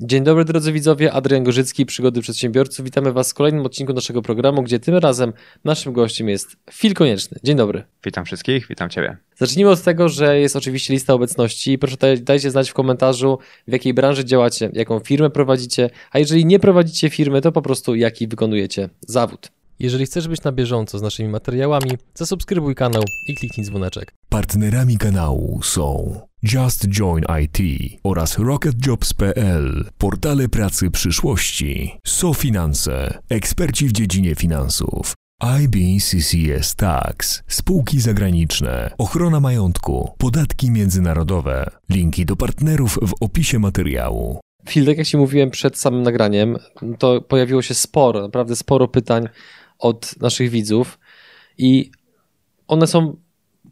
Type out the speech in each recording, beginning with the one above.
Dzień dobry drodzy widzowie, Adrian Gorzycki, Przygody Przedsiębiorców. Witamy Was w kolejnym odcinku naszego programu, gdzie tym razem naszym gościem jest Fil Konieczny. Dzień dobry. Witam wszystkich, witam Ciebie. Zacznijmy od tego, że jest oczywiście lista obecności. Proszę dajcie znać w komentarzu, w jakiej branży działacie, jaką firmę prowadzicie, a jeżeli nie prowadzicie firmy, to po prostu jaki wykonujecie zawód. Jeżeli chcesz być na bieżąco z naszymi materiałami, zasubskrybuj kanał i kliknij dzwoneczek. Partnerami kanału są Just Join IT oraz RocketJobs.pl, portale pracy przyszłości, SoFinanse, eksperci w dziedzinie finansów, IBCCS Tax, spółki zagraniczne, ochrona majątku, podatki międzynarodowe. Linki do partnerów w opisie materiału. Phil, tak jak Ci mówiłem przed samym nagraniem, to pojawiło się sporo, naprawdę sporo pytań od naszych widzów i one są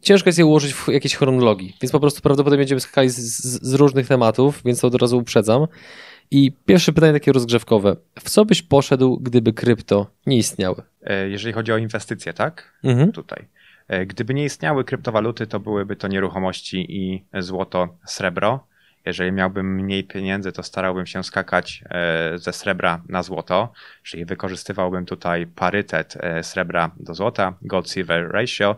ciężko jest je ułożyć w jakiejś chronologii, więc po prostu prawdopodobnie będziemy skakali z, z, z, różnych tematów, więc to od razu uprzedzam. I pierwsze pytanie takie rozgrzewkowe. W co byś poszedł, gdyby krypto nie istniały? E, jeżeli chodzi o inwestycje, tak? Mhm. Tutaj. E, gdyby nie istniały kryptowaluty, to byłyby to nieruchomości i złoto, srebro. Jeżeli miałbym mniej pieniędzy, to starałbym się skakać e, ze srebra na złoto, czyli wykorzystywałbym tutaj parytet srebra do złota, gold-silver ratio,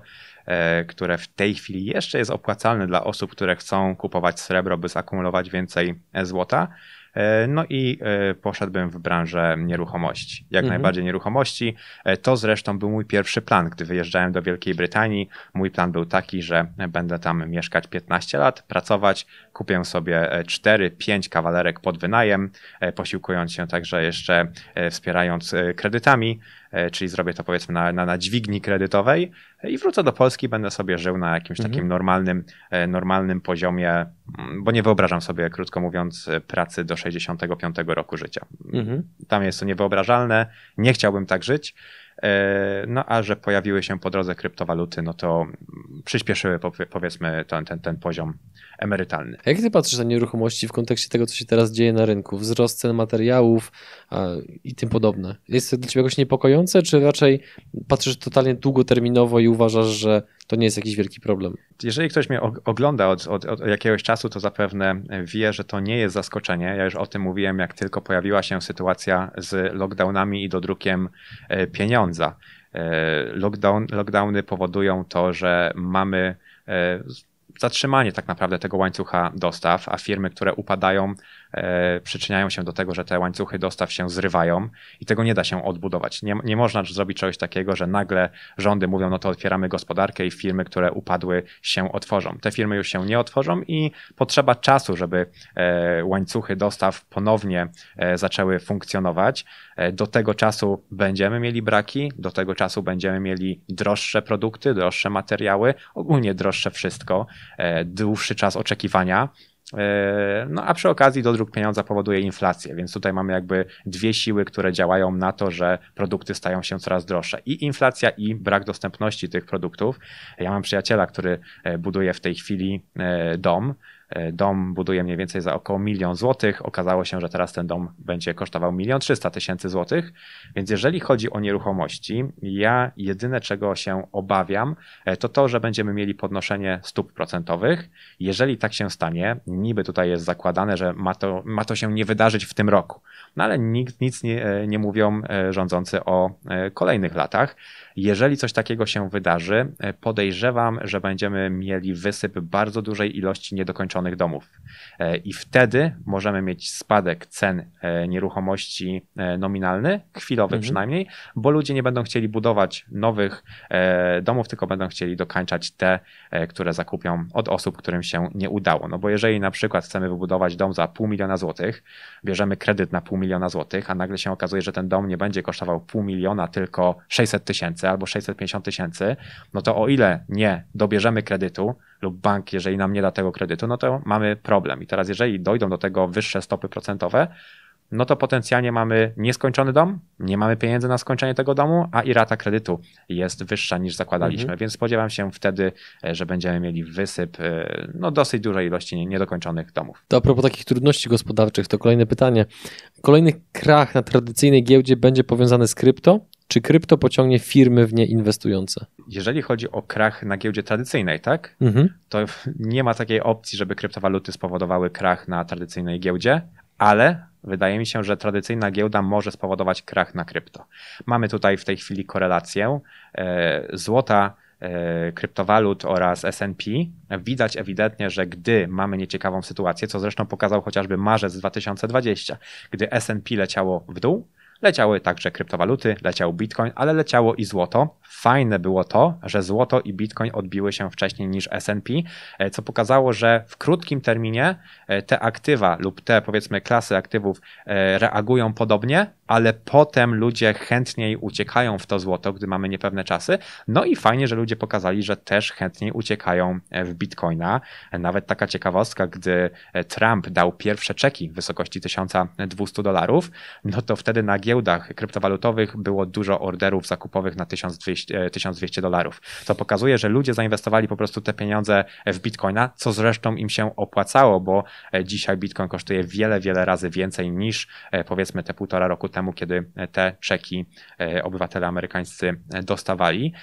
które w tej chwili jeszcze jest opłacalne dla osób, które chcą kupować srebro, by zakumulować więcej e, złota. E, no i poszedłbym w branżę nieruchomości. Jak mhm. najbardziej nieruchomości. To zresztą był mój pierwszy plan, gdy wyjeżdżałem do Wielkiej Brytanii. Mój plan był taki, że będę tam mieszkać 15 lat, pracować, kupię sobie 4-5 kawalerek pod wynajem, posiłkując się także jeszcze wspierając kredytami. E, czyli zrobię to powiedzmy na, na, na dźwigni kredytowej i wrócę do Polski, będę sobie żył na jakimś mhm. takim normalnym, e, normalnym poziomie, mm, bo nie wyobrażam sobie, krótko mówiąc, pracy do 65 roku życia. Mhm. Tam jest to niewyobrażalne, nie chciałbym tak żyć. E, no a że pojawiły się po drodze kryptowaluty, no to przyspieszyły powiedzmy ten, ten, ten poziom emerytalny. Jak ty patrzysz na nieruchomości w kontekście tego, co się teraz dzieje na rynku? Wzrost cen materiałów i tym podobne. Jest to dla ciebie jakoś niepokojące, czy raczej patrzysz totalnie długoterminowo i uważasz, że to nie jest jakiś wielki problem? Jeżeli ktoś mnie ogląda od, od, od jakiegoś czasu, to zapewne wie, że to nie jest zaskoczenie. Ja już o tym mówiłem, jak tylko pojawiła się sytuacja z lockdownami i dodrukiem e, pieniądza. E, lockdown, lockdowny powodują to, że mamy e, zatrzymanie tak naprawdę tego łańcucha dostaw, a firmy, które upadają, przyczyniają się do tego, że te łańcuchy dostaw się zrywają i tego nie da się odbudować. Nie, nie można zrobić czegoś takiego, że nagle rządy mówią, no to otwieramy gospodarkę i firmy, które upadły się otworzą. Te firmy już się nie otworzą i potrzeba czasu, żeby e, łańcuchy dostaw ponownie e, zaczęły funkcjonować. E, do tego czasu będziemy mieli braki, do tego czasu będziemy mieli droższe produkty, droższe materiały, ogólnie droższe wszystko. E, dłuższy czas oczekiwania. E, no a przy okazji dodruk pieniądza powoduje inflację, więc tutaj mamy jakby dwie siły, które działają na to, że produkty stają się coraz droższe. I inflacja, i brak dostępności tych produktów. Ja mam przyjaciela, który e, buduje w tej chwili dom E, dom buduje mniej więcej za około milion złotych. Okazało się, że teraz ten dom będzie kosztował milion trzysta tysięcy złotych. Więc jeżeli chodzi o nieruchomości, ja jedyne czego się obawiam, e, to to, że będziemy mieli podnoszenie stóp procentowych. Jeżeli tak się stanie, niby tutaj jest zakładane, że ma to, ma to się nie wydarzyć w tym roku. No ale nikt nic nie, e, nie mówią rządzący o kolejnych latach. Jeżeli coś takiego się wydarzy, e, podejrzewam, że będziemy mieli wysyp bardzo dużej ilości niedokończonych domów. E, I wtedy możemy mieć spadek cen e, nieruchomości nominalny, chwilowy mhm. przynajmniej, bo ludzie nie będą chcieli budować nowych domów, tylko będą chcieli dokańczać te, które zakupią od osób, którym się nie udało. No bo jeżeli na przykład chcemy wybudować dom za pół miliona złotych, bierzemy kredyt na pół miliona złotych, a nagle się okazuje, że ten dom nie będzie kosztował pół miliona, tylko 600 tysięcy albo 650 tysięcy, no to o ile nie dobierzemy kredytu lub bank, jeżeli nam nie da tego kredytu, no to mamy problem. I teraz, jeżeli dojdą do tego wyższe stopy procentowe, no to potencjalnie mamy nieskończony dom, nie mamy pieniędzy na skończenie tego domu, a i rata kredytu jest wyższa niż zakładaliśmy, mhm. więc spodziewam się wtedy, e, że będziemy mieli wysyp e, no, dosyć dużej ilości niedokończonych domów. To a propos takich trudności gospodarczych, to kolejne pytanie. Kolejny krach na tradycyjnej giełdzie będzie powiązany z krypto? Czy krypto pociągnie firmy w nie inwestujące? Jeżeli chodzi o krach na giełdzie tradycyjnej, tak? Mhm. To nie ma takiej opcji, żeby kryptowaluty spowodowały krach na tradycyjnej giełdzie, ale wydaje mi się, że tradycyjna giełda może spowodować krach na krypto. Mamy tutaj w tej chwili korelację e, złota e, kryptowalut oraz S&P, widać ewidentnie, że gdy mamy nieciekawą sytuację, co zresztą pokazał chociażby marzec 2020, gdy S&P leciało w dół, leciały także kryptowaluty, leciał Bitcoin, ale leciało i złoto, Fajne było to, że złoto i bitcoin odbiły się wcześniej niż SP, e, co pokazało, że w krótkim terminie e, te aktywa lub te powiedzmy klasy aktywów e, reagują podobnie, ale potem ludzie chętniej uciekają w to złoto, gdy mamy niepewne czasy. No i fajnie, że ludzie pokazali, że też chętniej uciekają w bitcoina. Nawet taka ciekawostka, gdy Trump dał pierwsze czeki w wysokości 1200 dolarów, no to wtedy na giełdach kryptowalutowych było dużo orderów zakupowych na 1200 1200 dolarów. Co pokazuje, że ludzie zainwestowali po prostu te pieniądze w bitcoina, co zresztą im się opłacało, bo e, dzisiaj bitcoin kosztuje wiele, wiele razy więcej niż e, powiedzmy te półtora roku temu, kiedy te czeki e, obywatele amerykańscy dostawali.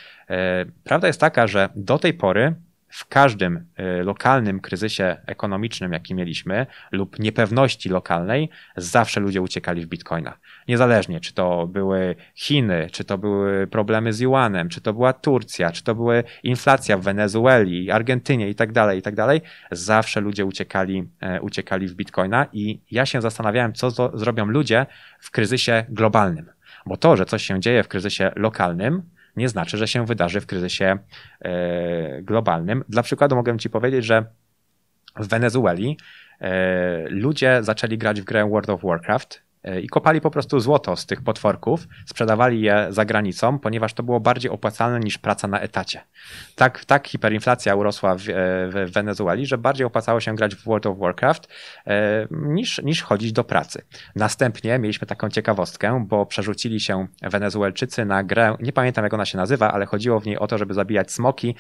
Prawda jest taka, że do tej pory w każdym y, lokalnym kryzysie ekonomicznym, jaki mieliśmy, lub niepewności lokalnej, zawsze ludzie uciekali w bitcoina. Niezależnie, czy to były Chiny, czy to były problemy z Yuanem, czy to była Turcja, czy to była inflacja w Wenezueli, Argentynie i tak dalej, i tak dalej, zawsze ludzie uciekali, e, uciekali w bitcoina i ja się zastanawiałem, co zrobią ludzie w kryzysie globalnym. Bo to, że coś się dzieje w kryzysie lokalnym, nie znaczy, że się wydarzy w kryzysie e, globalnym. Dla przykładu mogę Ci powiedzieć, że w Wenezueli e, ludzie zaczęli grać w grę World of Warcraft i kopali po prostu złoto z tych potworków, sprzedawali je za granicą, ponieważ to było bardziej opłacalne niż praca na etacie. Tak, tak hiperinflacja urosła w, e, w Wenezueli, że bardziej opłacało się grać w World of Warcraft e, niż, niż chodzić do pracy. Następnie mieliśmy taką ciekawostkę, bo przerzucili się Wenezuelczycy na grę, nie pamiętam jak ona się nazywa, ale chodziło w niej o to, żeby zabijać smoki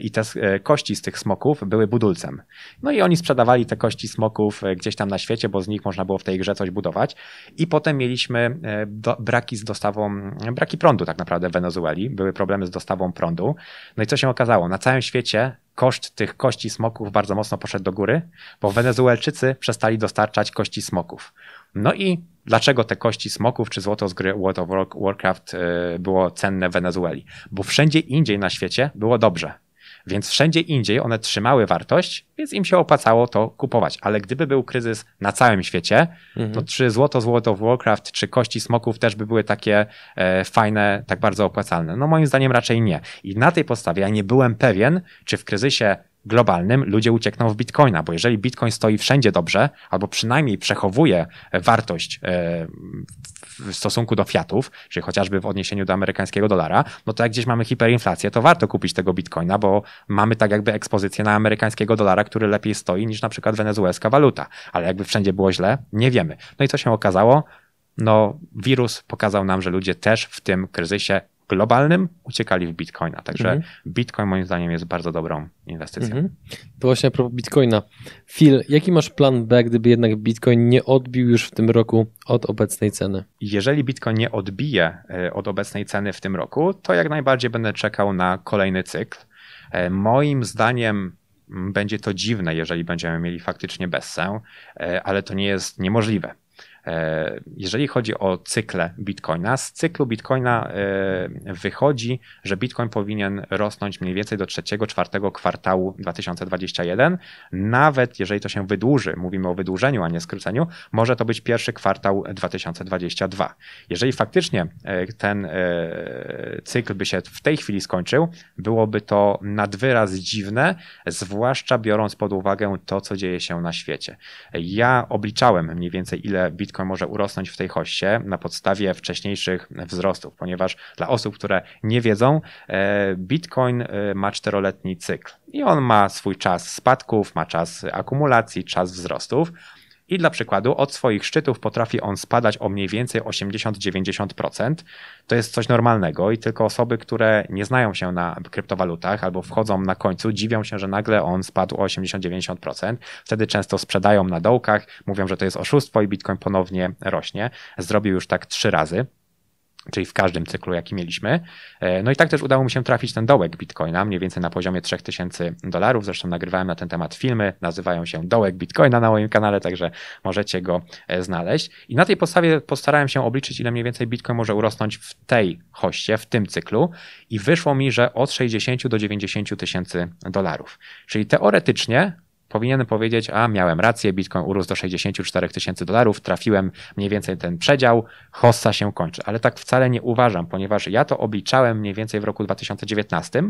i te kości z tych smoków były budulcem. No i oni sprzedawali te kości smoków gdzieś tam na świecie, bo z nich można było w tej grze coś budować. I potem mieliśmy e, braki z dostawą, braki prądu tak naprawdę w Wenezueli. Były problemy z dostawą prądu. No i co się okazało? Na całym świecie koszt tych kości smoków bardzo mocno poszedł do góry, bo Wenezuelczycy przestali dostarczać kości smoków. No i dlaczego te kości smoków czy złoto z gry World of Warcraft e, było cenne w Wenezueli? Bo wszędzie indziej na świecie było dobrze. Więc wszędzie indziej one trzymały wartość, więc im się opłacało to kupować. Ale gdyby był kryzys na całym świecie, mhm. to czy złoto, złoto w Warcraft, czy kości smoków też by były takie e, fajne, tak bardzo opłacalne? No moim zdaniem raczej nie. I na tej podstawie ja nie byłem pewien, czy w kryzysie globalnym ludzie uciekną w bitcoina, bo jeżeli bitcoin stoi wszędzie dobrze, albo przynajmniej przechowuje wartość e, w stosunku do fiatów, czyli chociażby w odniesieniu do amerykańskiego dolara, no to jak gdzieś mamy hiperinflację, to warto kupić tego bitcoina, bo mamy tak jakby ekspozycję na amerykańskiego dolara, który lepiej stoi niż na przykład wenezuelska waluta. Ale jakby wszędzie było źle, nie wiemy. No i co się okazało? No, wirus pokazał nam, że ludzie też w tym kryzysie globalnym uciekali w bitcoina. Także mhm. bitcoin moim zdaniem jest bardzo dobrą inwestycją. Mhm. To właśnie a propos bitcoina. Phil, jaki masz plan B, gdyby jednak bitcoin nie odbił już w tym roku od obecnej ceny? Jeżeli bitcoin nie odbije e, od obecnej ceny w tym roku, to jak najbardziej będę czekał na kolejny cykl. E, moim zdaniem będzie to dziwne, jeżeli będziemy mieli faktycznie bessę, e, ale to nie jest niemożliwe. E, jeżeli chodzi o cykle Bitcoina, z cyklu Bitcoina e, wychodzi, że Bitcoin powinien rosnąć mniej więcej do trzeciego, czwartego kwartału 2021. Nawet jeżeli to się wydłuży, mówimy o wydłużeniu, a nie skróceniu, może to być pierwszy kwartał 2022. Jeżeli faktycznie e, ten cykl by się w tej chwili skończył, byłoby to nad wyraz dziwne, zwłaszcza biorąc pod uwagę to, co dzieje się na świecie. Ja obliczałem mniej więcej, ile Bitcoin Bitcoin może urosnąć w tej hoście na podstawie wcześniejszych wzrostów, ponieważ dla osób, które nie wiedzą, e, Bitcoin e, ma czteroletni cykl i on ma swój czas spadków, ma czas akumulacji, czas wzrostów. I dla przykładu, od swoich szczytów potrafi on spadać o mniej więcej 80-90%. To jest coś normalnego i tylko osoby, które nie znają się na kryptowalutach albo wchodzą na końcu, dziwią się, że nagle on spadł o 80-90%. Wtedy często sprzedają na dołkach, mówią, że to jest oszustwo i Bitcoin ponownie rośnie. Zrobił już tak trzy razy. Czyli w każdym cyklu, jaki mieliśmy. E, no i tak też udało mi się trafić ten dołek Bitcoina, mniej więcej na poziomie 3000 dolarów. Zresztą nagrywałem na ten temat filmy, nazywają się Dołek Bitcoina na moim kanale, także możecie go e, znaleźć. I na tej podstawie postarałem się obliczyć, ile mniej więcej Bitcoin może urosnąć w tej hoście, w tym cyklu i wyszło mi, że od 60 do 90 tysięcy dolarów. Czyli teoretycznie powinienem powiedzieć, a miałem rację, Bitcoin urósł do 64 tysięcy dolarów, trafiłem mniej więcej ten przedział, hossa się kończy. Ale tak wcale nie uważam, ponieważ ja to obliczałem mniej więcej w roku 2019,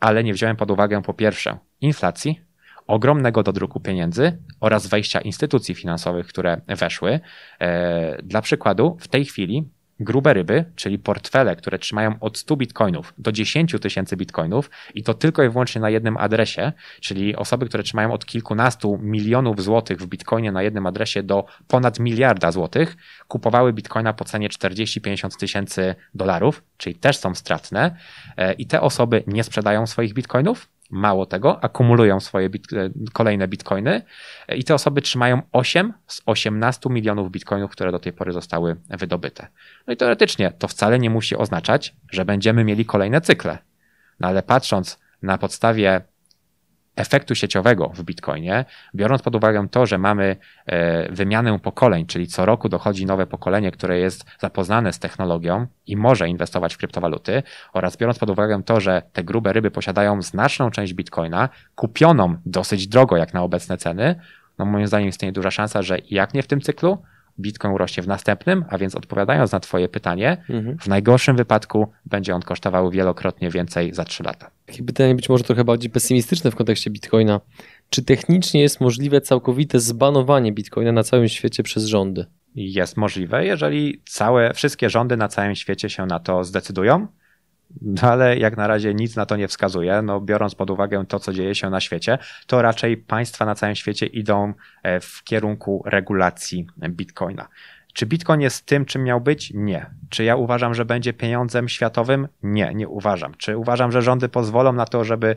ale nie wziąłem pod uwagę po pierwsze inflacji, ogromnego dodruku pieniędzy oraz wejścia instytucji finansowych, które weszły. E, dla przykładu, w tej chwili grube ryby, czyli portfele, które trzymają od 100 bitcoinów do 10 tysięcy bitcoinów i to tylko i wyłącznie na jednym adresie, czyli osoby, które trzymają od kilkunastu milionów złotych w bitcoinie na jednym adresie do ponad miliarda złotych, kupowały bitcoina po cenie 40-50 tysięcy dolarów, czyli też są stratne e, i te osoby nie sprzedają swoich bitcoinów, Mało tego, akumulują swoje bit e, kolejne bitcoiny e, i te osoby trzymają 8 z 18 milionów bitcoinów, które do tej pory zostały wydobyte. No i teoretycznie to wcale nie musi oznaczać, że będziemy mieli kolejne cykle. No ale patrząc na podstawie efektu sieciowego w Bitcoinie, biorąc pod uwagę to, że mamy e, wymianę pokoleń, czyli co roku dochodzi nowe pokolenie, które jest zapoznane z technologią i może inwestować w kryptowaluty, oraz biorąc pod uwagę to, że te grube ryby posiadają znaczną część Bitcoina, kupioną dosyć drogo jak na obecne ceny, no moim zdaniem istnieje duża szansa, że jak nie w tym cyklu, Bitcoin urośnie w następnym, a więc odpowiadając na Twoje pytanie, mhm. w najgorszym wypadku będzie on kosztował wielokrotnie więcej za 3 lata. Takie pytanie być może trochę bardziej pesymistyczne w kontekście Bitcoina. Czy technicznie jest możliwe całkowite zbanowanie Bitcoina na całym świecie przez rządy? Jest możliwe, jeżeli całe, wszystkie rządy na całym świecie się na to zdecydują no ale jak na razie nic na to nie wskazuje. No, biorąc pod uwagę to, co dzieje się na świecie, to raczej państwa na całym świecie idą e, w kierunku regulacji Bitcoina. Czy Bitcoin jest tym, czym miał być? Nie. Czy ja uważam, że będzie pieniądzem światowym? Nie, nie uważam. Czy uważam, że rządy pozwolą na to, żeby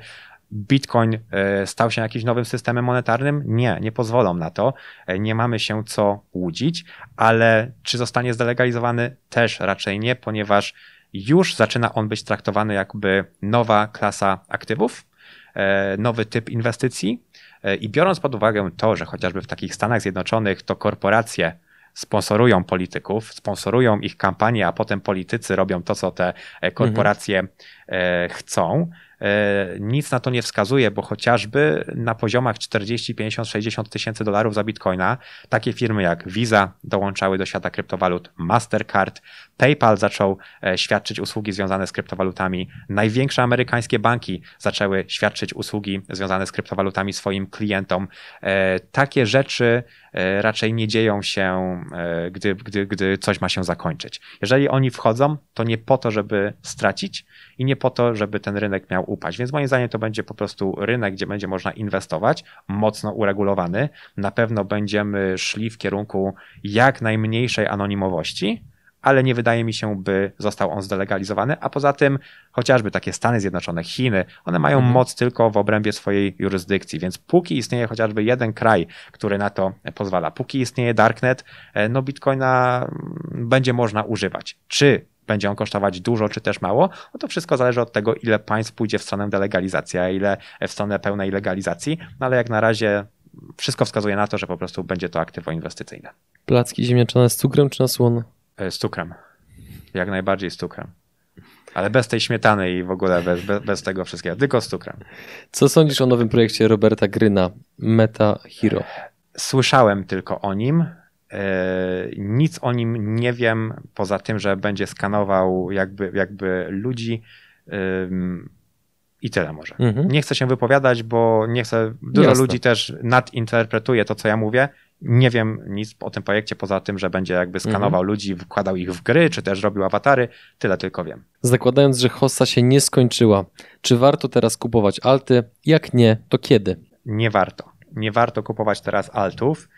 Bitcoin e, stał się jakimś nowym systemem monetarnym? Nie, nie pozwolą na to. E, nie mamy się co łudzić, ale czy zostanie zdelegalizowany? Też raczej nie, ponieważ już zaczyna on być traktowany jakby nowa klasa aktywów, e, nowy typ inwestycji. I biorąc pod uwagę to, że chociażby w takich Stanach Zjednoczonych to korporacje sponsorują polityków, sponsorują ich kampanie, a potem politycy robią to, co te korporacje mhm. Chcą, E, nic na to nie wskazuje, bo chociażby na poziomach 40, 50, 60 tysięcy dolarów za bitcoina takie firmy jak Visa dołączały do świata kryptowalut, Mastercard, PayPal zaczął e, świadczyć usługi związane z kryptowalutami, największe amerykańskie banki zaczęły świadczyć usługi związane z kryptowalutami swoim klientom. E, takie rzeczy raczej nie dzieją się, gdy, gdy, gdy coś ma się zakończyć. Jeżeli oni wchodzą, to nie po to, żeby stracić i nie po to, żeby ten rynek miał upaść. Więc moim zdaniem to będzie po prostu rynek, gdzie będzie można inwestować, mocno uregulowany. Na pewno będziemy szli w kierunku jak najmniejszej anonimowości, ale nie wydaje mi się, by został on zdelegalizowany, a poza tym chociażby takie Stany Zjednoczone, Chiny, one mają mhm. moc tylko w obrębie swojej jurysdykcji, więc póki istnieje chociażby jeden kraj, który na to pozwala, póki istnieje Darknet, e, no Bitcoina mm, będzie można używać. Czy będzie on kosztować dużo czy też mało, no to wszystko zależy od tego, ile państw pójdzie w stronę delegalizacji, a ile w stronę pełnej legalizacji, no ale jak na razie wszystko wskazuje na to, że po prostu będzie to aktywo inwestycyjne. Placki ziemniaczane z cukrem czy na słono? E, z cukrem. Jak najbardziej z cukrem. Ale bez tej śmietany i w ogóle bez, bez, bez, tego wszystkiego, tylko z cukrem. Co sądzisz o nowym projekcie Roberta Gryna, Meta Hero? Słyszałem tylko o nim. E, nic o nim nie wiem, poza tym, że będzie skanował jakby, jakby ludzi i tyle może. Mhm. Nie chcę się wypowiadać, bo nie chcę. Dużo Jasne. ludzi też nadinterpretuje to, co ja mówię. Nie wiem nic o tym projekcie, poza tym, że będzie jakby skanował mhm. ludzi, wkładał ich w gry, czy też robił awatary. Tyle tylko wiem. Zakładając, że hossa się nie skończyła, czy warto teraz kupować alty? Jak nie, to kiedy? Nie warto. Nie warto kupować teraz altów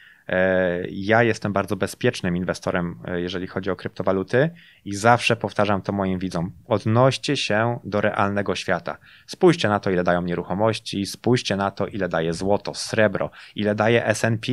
ja jestem bardzo bezpiecznym inwestorem, e, jeżeli chodzi o kryptowaluty i zawsze powtarzam to moim widzom. Odnoście się do realnego świata. Spójrzcie na to, ile dają nieruchomości, spójrzcie na to, ile daje złoto, srebro, ile daje S&P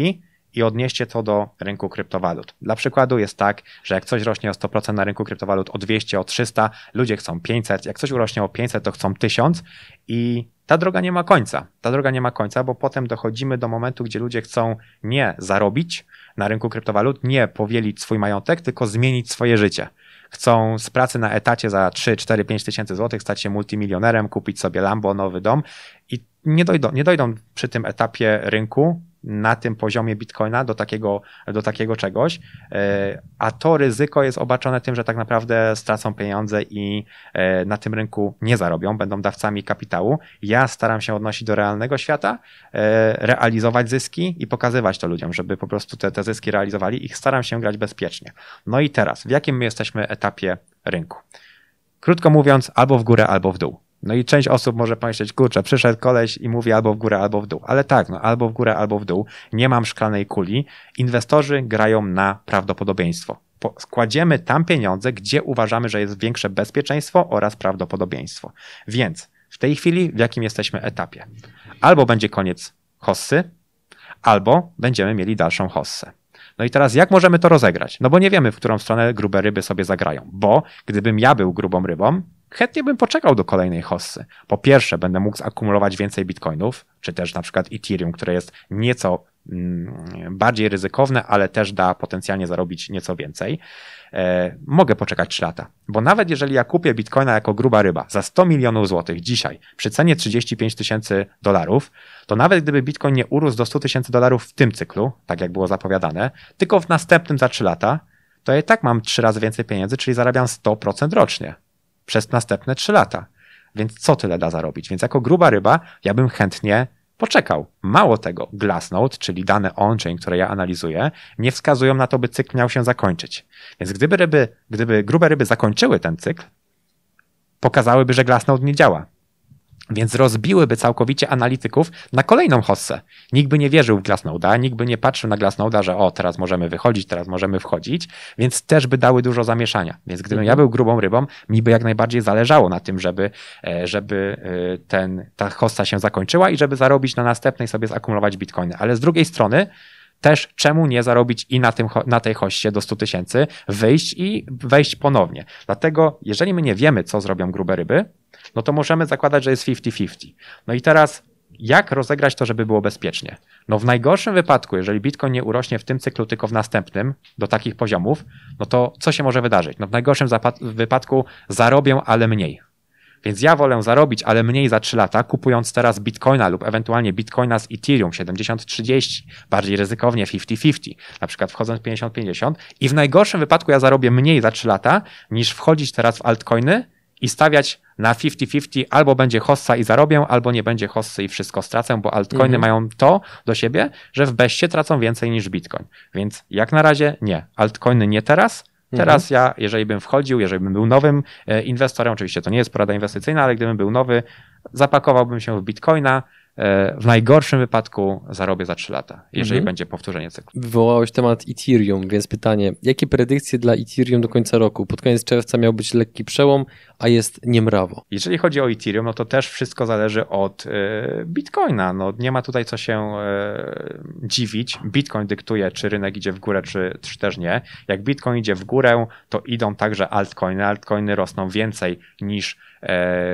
i odnieście to do rynku kryptowalut. Dla przykładu jest tak, że jak coś rośnie o 100% na rynku kryptowalut o 200, o 300, ludzie chcą 500, jak coś urośnie o 500, to chcą 1000 i ta droga nie ma końca. Ta droga nie ma końca, bo potem dochodzimy do momentu, gdzie ludzie chcą nie zarobić na rynku kryptowalut, nie powielić swój majątek, tylko zmienić swoje życie chcą z pracy na etacie za 3, 4, 5 tysięcy złotych stać się multimilionerem, kupić sobie Lambo, nowy dom i nie dojdą, nie dojdą przy tym etapie rynku na tym poziomie bitcoina do takiego, do takiego czegoś, e, a to ryzyko jest obarczone tym, że tak naprawdę stracą pieniądze i e, na tym rynku nie zarobią, będą dawcami kapitału. Ja staram się odnosić do realnego świata, e, realizować zyski i pokazywać to ludziom, żeby po prostu te, te zyski realizowali i staram się grać bezpiecznie. No i teraz, w jakim my jesteśmy etapie rynku? Krótko mówiąc, albo w górę, albo w dół. No i część osób może pomyśleć, kurczę, przyszedł koleś i mówi albo w górę, albo w dół. Ale tak, no albo w górę, albo w dół. Nie mam szklanej kuli. Inwestorzy grają na prawdopodobieństwo. Składziemy tam pieniądze, gdzie uważamy, że jest większe bezpieczeństwo oraz prawdopodobieństwo. Więc w tej chwili w jakim jesteśmy etapie? Albo będzie koniec hossy, albo będziemy mieli dalszą hossę. No i teraz jak możemy to rozegrać? No bo nie wiemy, w którą stronę grube ryby sobie zagrają. Bo gdybym ja był grubą rybą, chętnie bym poczekał do kolejnej hossy. Po pierwsze, będę mógł zakumulować więcej bitcoinów, czy też na przykład Ethereum, które jest nieco mm, bardziej ryzykowne, ale też da potencjalnie zarobić nieco więcej. E, mogę poczekać 3 lata, bo nawet jeżeli ja kupię bitcoina jako gruba ryba za 100 milionów złotych dzisiaj przy cenie 35 tysięcy dolarów, to nawet gdyby bitcoin nie urósł do 100 tysięcy dolarów w tym cyklu, tak jak było zapowiadane, tylko w następnym za 3 lata, to ja i tak mam 3 razy więcej pieniędzy, czyli zarabiam 100% rocznie przez następne 3 lata. Więc co tyle da zarobić? Więc jako gruba ryba ja bym chętnie poczekał. Mało tego, Glassnode, czyli dane on-chain, które ja analizuję, nie wskazują na to, by cykl miał się zakończyć. Więc gdyby, ryby, gdyby grube ryby zakończyły ten cykl, pokazałyby, że Glassnode nie działa. Więc rozbiłyby całkowicie analityków na kolejną hossę. Nikt by nie wierzył w Glassnode'a, nikt by nie patrzył na Glassnode'a, że o, teraz możemy wychodzić, teraz możemy wchodzić, więc też by dały dużo zamieszania. Więc gdybym mhm. ja był grubą rybą, mi by jak najbardziej zależało na tym, żeby, e, żeby e, ten, ta hossa się zakończyła i żeby zarobić na następnej sobie zakumulować bitcoiny. Ale z drugiej strony, też czemu nie zarobić i na, tym, na tej hoście do 100 tysięcy, wyjść i wejść ponownie. Dlatego, jeżeli my nie wiemy, co zrobią grube ryby, no to możemy zakładać, że jest 50-50. No i teraz jak rozegrać to, żeby było bezpiecznie? No w najgorszym wypadku, jeżeli Bitcoin nie urośnie w tym cyklu, tylko w następnym do takich poziomów, no to co się może wydarzyć? No w najgorszym wypadku zarobię, ale mniej. Więc ja wolę zarobić, ale mniej za 3 lata, kupując teraz Bitcoina lub ewentualnie Bitcoina z Ethereum 70-30, bardziej ryzykownie 50-50, na przykład wchodząc 50-50 i w najgorszym wypadku ja zarobię mniej za 3 lata, niż wchodzić teraz w altcoiny i stawiać na 50-50 albo będzie hossa i zarobię, albo nie będzie hossy i wszystko stracę, bo altcoiny mhm. mają to do siebie, że w beście tracą więcej niż bitcoin. Więc jak na razie nie. Altcoiny nie teraz. Teraz mhm. ja, jeżeli bym wchodził, jeżeli bym był nowym e, inwestorem, oczywiście to nie jest porada inwestycyjna, ale gdybym był nowy, zapakowałbym się w bitcoina, w najgorszym wypadku zarobię za 3 lata, jeżeli mhm. będzie powtórzenie cyklu. Wywołałeś temat Ethereum, więc pytanie, jakie predykcje dla Ethereum do końca roku? Pod koniec czerwca miał być lekki przełom, a jest niemrawo. Jeżeli chodzi o Ethereum, no to też wszystko zależy od e, Bitcoina. No, nie ma tutaj co się e, dziwić. Bitcoin dyktuje, czy rynek idzie w górę, czy, czy też nie. Jak Bitcoin idzie w górę, to idą także altcoiny. Altcoiny rosną więcej niż E,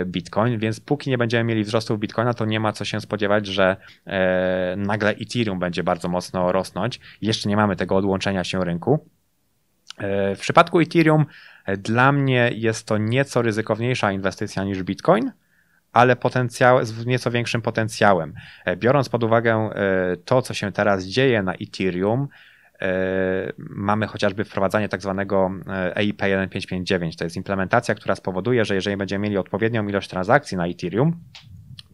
Bitcoin, więc póki nie będziemy mieli wzrostów Bitcoina, to nie ma co się spodziewać, że e, nagle Ethereum będzie bardzo mocno rosnąć. Jeszcze nie mamy tego odłączenia się rynku. E, w przypadku Ethereum dla mnie jest to nieco ryzykowniejsza inwestycja niż Bitcoin, ale potencjał, z nieco większym potencjałem. Biorąc pod uwagę to, co się teraz dzieje na Ethereum, E, mamy chociażby wprowadzanie tak zwanego EIP 1559. To jest implementacja, która spowoduje, że jeżeli będziemy mieli odpowiednią ilość transakcji na Ethereum,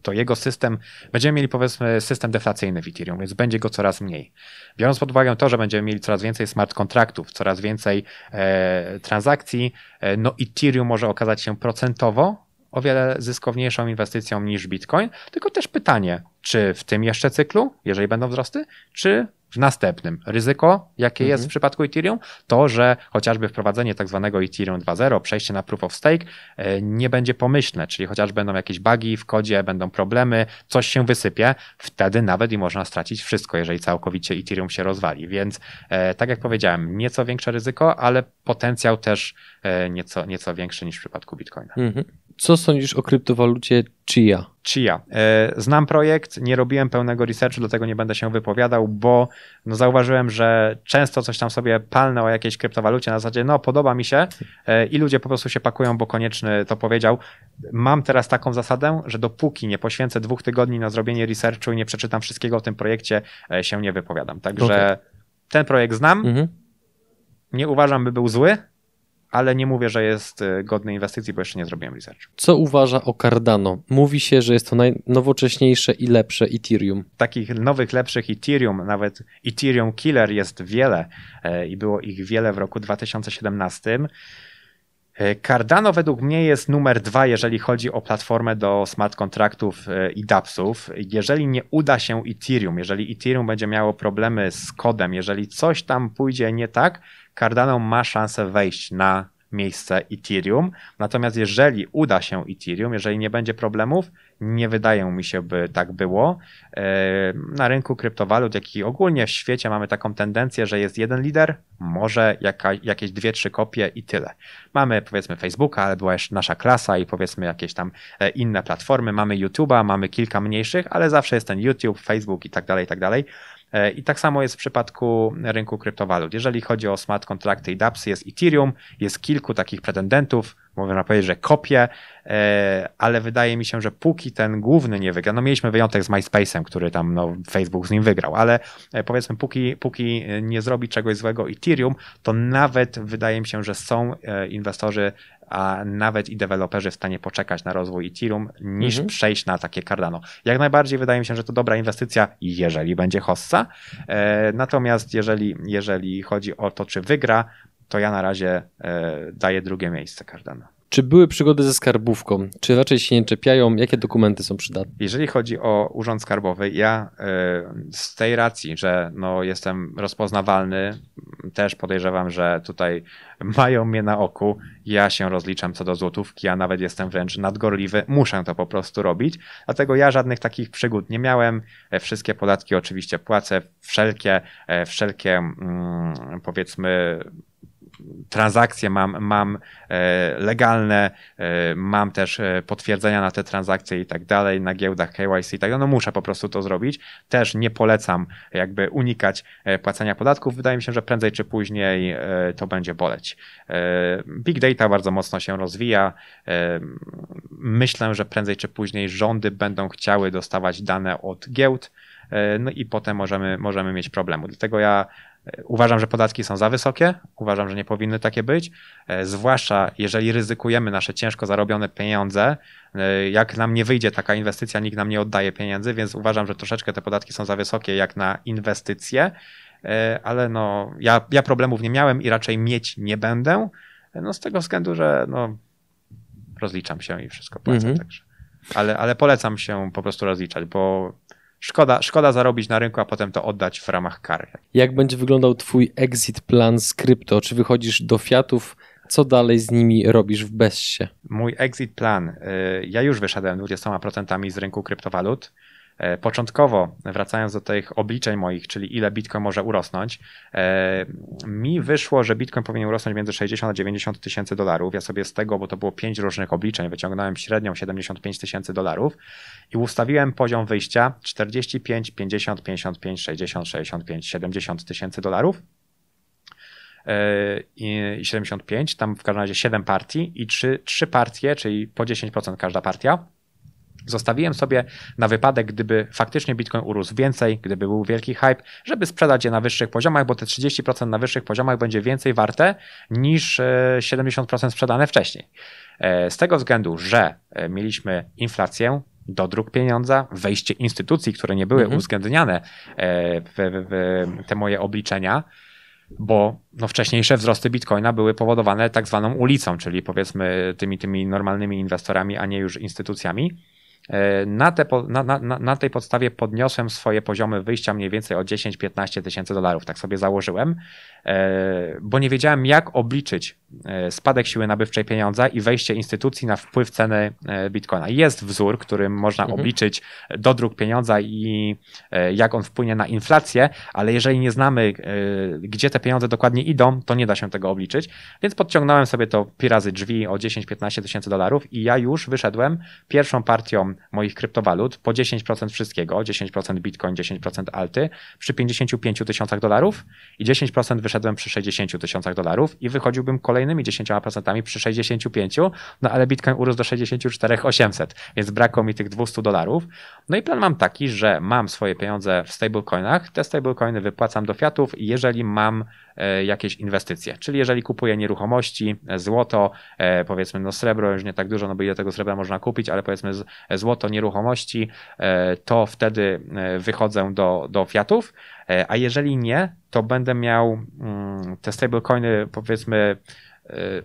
to jego system, będziemy mieli powiedzmy system deflacyjny w Ethereum, więc będzie go coraz mniej. Biorąc pod uwagę to, że będziemy mieli coraz więcej smart kontraktów, coraz więcej e, transakcji, e, no Ethereum może okazać się procentowo o wiele zyskowniejszą inwestycją niż Bitcoin, tylko też pytanie, czy w tym jeszcze cyklu, jeżeli będą wzrosty, czy następnym. Ryzyko, jakie Mhm. jest w przypadku Ethereum, to, że chociażby wprowadzenie tak zwanego Ethereum 2.0, przejście na Proof of Stake e, nie będzie pomyślne, czyli chociaż będą jakieś bugi w kodzie, będą problemy, coś się wysypie, wtedy nawet i można stracić wszystko, jeżeli całkowicie Ethereum się rozwali. Więc e, tak jak powiedziałem, nieco większe ryzyko, ale potencjał też e, nieco, nieco większy niż w przypadku Bitcoina. Mhm. Co sądzisz o kryptowalucie Chia? Chia. E, Znam projekt, nie robiłem pełnego researchu, do tego nie będę się wypowiadał, bo no zauważyłem, że często coś tam sobie palnę o jakiejś kryptowalucie na zasadzie, no podoba mi się e, i ludzie po prostu się pakują, bo konieczny to powiedział. Mam teraz taką zasadę, że dopóki nie poświęcę dwóch tygodni na zrobienie researchu i nie przeczytam wszystkiego o tym projekcie, e, się nie wypowiadam. Także Okej. ten projekt znam, Mhm. nie uważam, by był zły, ale nie mówię, że jest e, godny inwestycji, bo jeszcze nie zrobiłem researchu. Co uważa o Cardano? Mówi się, że jest to najnowocześniejsze i lepsze Ethereum. takich nowych, lepszych Ethereum, nawet Ethereum Killer jest wiele e, i było ich wiele w roku 2017. E, Cardano według mnie jest numer dwa, jeżeli chodzi o platformę do smart kontraktów e, i dAppsów. Jeżeli nie uda się Ethereum, jeżeli Ethereum będzie miało problemy z kodem, jeżeli coś tam pójdzie nie tak, Cardano ma szansę wejść na miejsce Ethereum. Natomiast jeżeli uda się Ethereum, jeżeli nie będzie problemów, nie wydaje mi się, by tak było. E, Na rynku kryptowalut, jak i ogólnie w świecie mamy taką tendencję, że jest jeden lider, może jaka, jakieś dwie, trzy kopie i tyle. Mamy powiedzmy Facebooka, ale była jeszcze nasza klasa i powiedzmy jakieś tam e, inne platformy. Mamy YouTube'a, mamy kilka mniejszych, ale zawsze jest ten YouTube, Facebook i tak dalej, i tak dalej. E, I tak samo jest w przypadku rynku kryptowalut. Jeżeli chodzi o smart kontrakty i dApps, jest Ethereum, jest kilku takich pretendentów, można powiedzieć, że kopie, e, ale wydaje mi się, że póki ten główny nie wygra, no mieliśmy wyjątek z MySpace'em, który tam no, Facebook z nim wygrał, ale e, powiedzmy, póki, póki nie zrobi czegoś złego Ethereum, to nawet wydaje mi się, że są e, inwestorzy, a nawet i deweloperzy w stanie poczekać na rozwój Ethereum, niż Mhm. przejść na takie Cardano. Jak najbardziej wydaje mi się, że to dobra inwestycja, jeżeli będzie hossa. E, Natomiast jeżeli, jeżeli chodzi o to, czy wygra, to ja na razie e, daję drugie miejsce Cardano. Czy były przygody ze skarbówką? Czy raczej się nie czepiają? Jakie dokumenty są przydatne? Jeżeli chodzi o Urząd Skarbowy, ja e, z tej racji, że no, jestem rozpoznawalny, też podejrzewam, że tutaj mają mnie na oku. Ja się rozliczam co do złotówki, a nawet jestem wręcz nadgorliwy. Muszę to po prostu robić. Dlatego ja żadnych takich przygód nie miałem. E, Wszystkie podatki oczywiście płacę, wszelkie, wszelkie mm, powiedzmy transakcje mam, mam e, legalne, e, mam też e, potwierdzenia na te transakcje i tak dalej, na giełdach KYC i tak dalej, no muszę po prostu to zrobić. Też nie polecam jakby unikać płacenia podatków. Wydaje mi się, że prędzej czy później to będzie boleć. Big data bardzo mocno się rozwija. Myślę, że prędzej czy później rządy będą chciały dostawać dane od giełd, no i potem możemy, możemy mieć problemu. Dlatego ja uważam, że podatki są za wysokie, uważam, że nie powinny takie być, e, zwłaszcza jeżeli ryzykujemy nasze ciężko zarobione pieniądze. E, Jak nam nie wyjdzie taka inwestycja, nikt nam nie oddaje pieniędzy, więc uważam, że troszeczkę te podatki są za wysokie jak na inwestycje, e, ale no, ja, ja problemów nie miałem i raczej mieć nie będę, no z tego względu, że no, rozliczam się i wszystko płacę. Mhm. Także. Ale, ale polecam się po prostu rozliczać, bo szkoda, szkoda zarobić na rynku, a potem to oddać w ramach kary. Jak będzie wyglądał twój exit plan z krypto? Czy wychodzisz do fiatów? Co dalej z nimi robisz w bezsie? Mój exit plan. y, Ja już wyszedłem 20% z rynku kryptowalut. E, Początkowo, wracając do tych obliczeń moich, czyli ile Bitcoin może urosnąć, e, mi wyszło, że Bitcoin powinien urosnąć między 60 a 90 tysięcy dolarów. Ja sobie z tego, bo to było pięć różnych obliczeń, wyciągnąłem średnią 75 tysięcy dolarów i ustawiłem poziom wyjścia 45, 50, 55, 60, 65, 70 tysięcy dolarów. E, i i 75, tam w każdym razie 7 partii i 3, 3 partie, czyli po 10% każda partia. Zostawiłem sobie na wypadek, gdyby faktycznie Bitcoin urósł więcej, gdyby był wielki hype, żeby sprzedać je na wyższych poziomach, bo te 30% na wyższych poziomach będzie więcej warte niż e, 70% sprzedane wcześniej. E, Z tego względu, że e, mieliśmy inflację, dodruk pieniądza, wejście instytucji, które nie były Mhm. uwzględniane e, w, w, w te moje obliczenia, bo no, wcześniejsze wzrosty bitcoina były powodowane tak zwaną ulicą, czyli powiedzmy tymi, tymi normalnymi inwestorami, a nie już instytucjami. E, na, te, na, na, na, tej podstawie podniosłem swoje poziomy wyjścia mniej więcej o 10-15 tysięcy dolarów, tak sobie założyłem, e, bo nie wiedziałem jak obliczyć e, spadek siły nabywczej pieniądza i wejście instytucji na wpływ ceny bitcoina. Jest wzór, którym można mhm. obliczyć dodruk pieniądza i jak on wpłynie na inflację, ale jeżeli nie znamy, gdzie te pieniądze dokładnie idą, to nie da się tego obliczyć, więc podciągnąłem sobie to pi razy drzwi o 10-15 tysięcy dolarów i ja już wyszedłem pierwszą partią moich kryptowalut po 10% wszystkiego, 10% Bitcoin, 10% alty przy 55 tysiącach dolarów i 10% wyszedłem przy 60 tysiącach dolarów i wychodziłbym kolejnymi 10% przy 65, no ale Bitcoin urósł do 64 800, więc brakło mi tych 200 dolarów. No i plan mam taki, że mam swoje pieniądze w stablecoinach, te stablecoiny wypłacam do fiatów, jeżeli mam jakieś inwestycje. Czyli jeżeli kupuję nieruchomości, e, złoto, e, powiedzmy no srebro już nie tak dużo, no bo ile tego srebra można kupić, ale powiedzmy złoto, nieruchomości, to wtedy wychodzę do, do fiatów, a jeżeli nie, to będę miał mm, te stablecoiny powiedzmy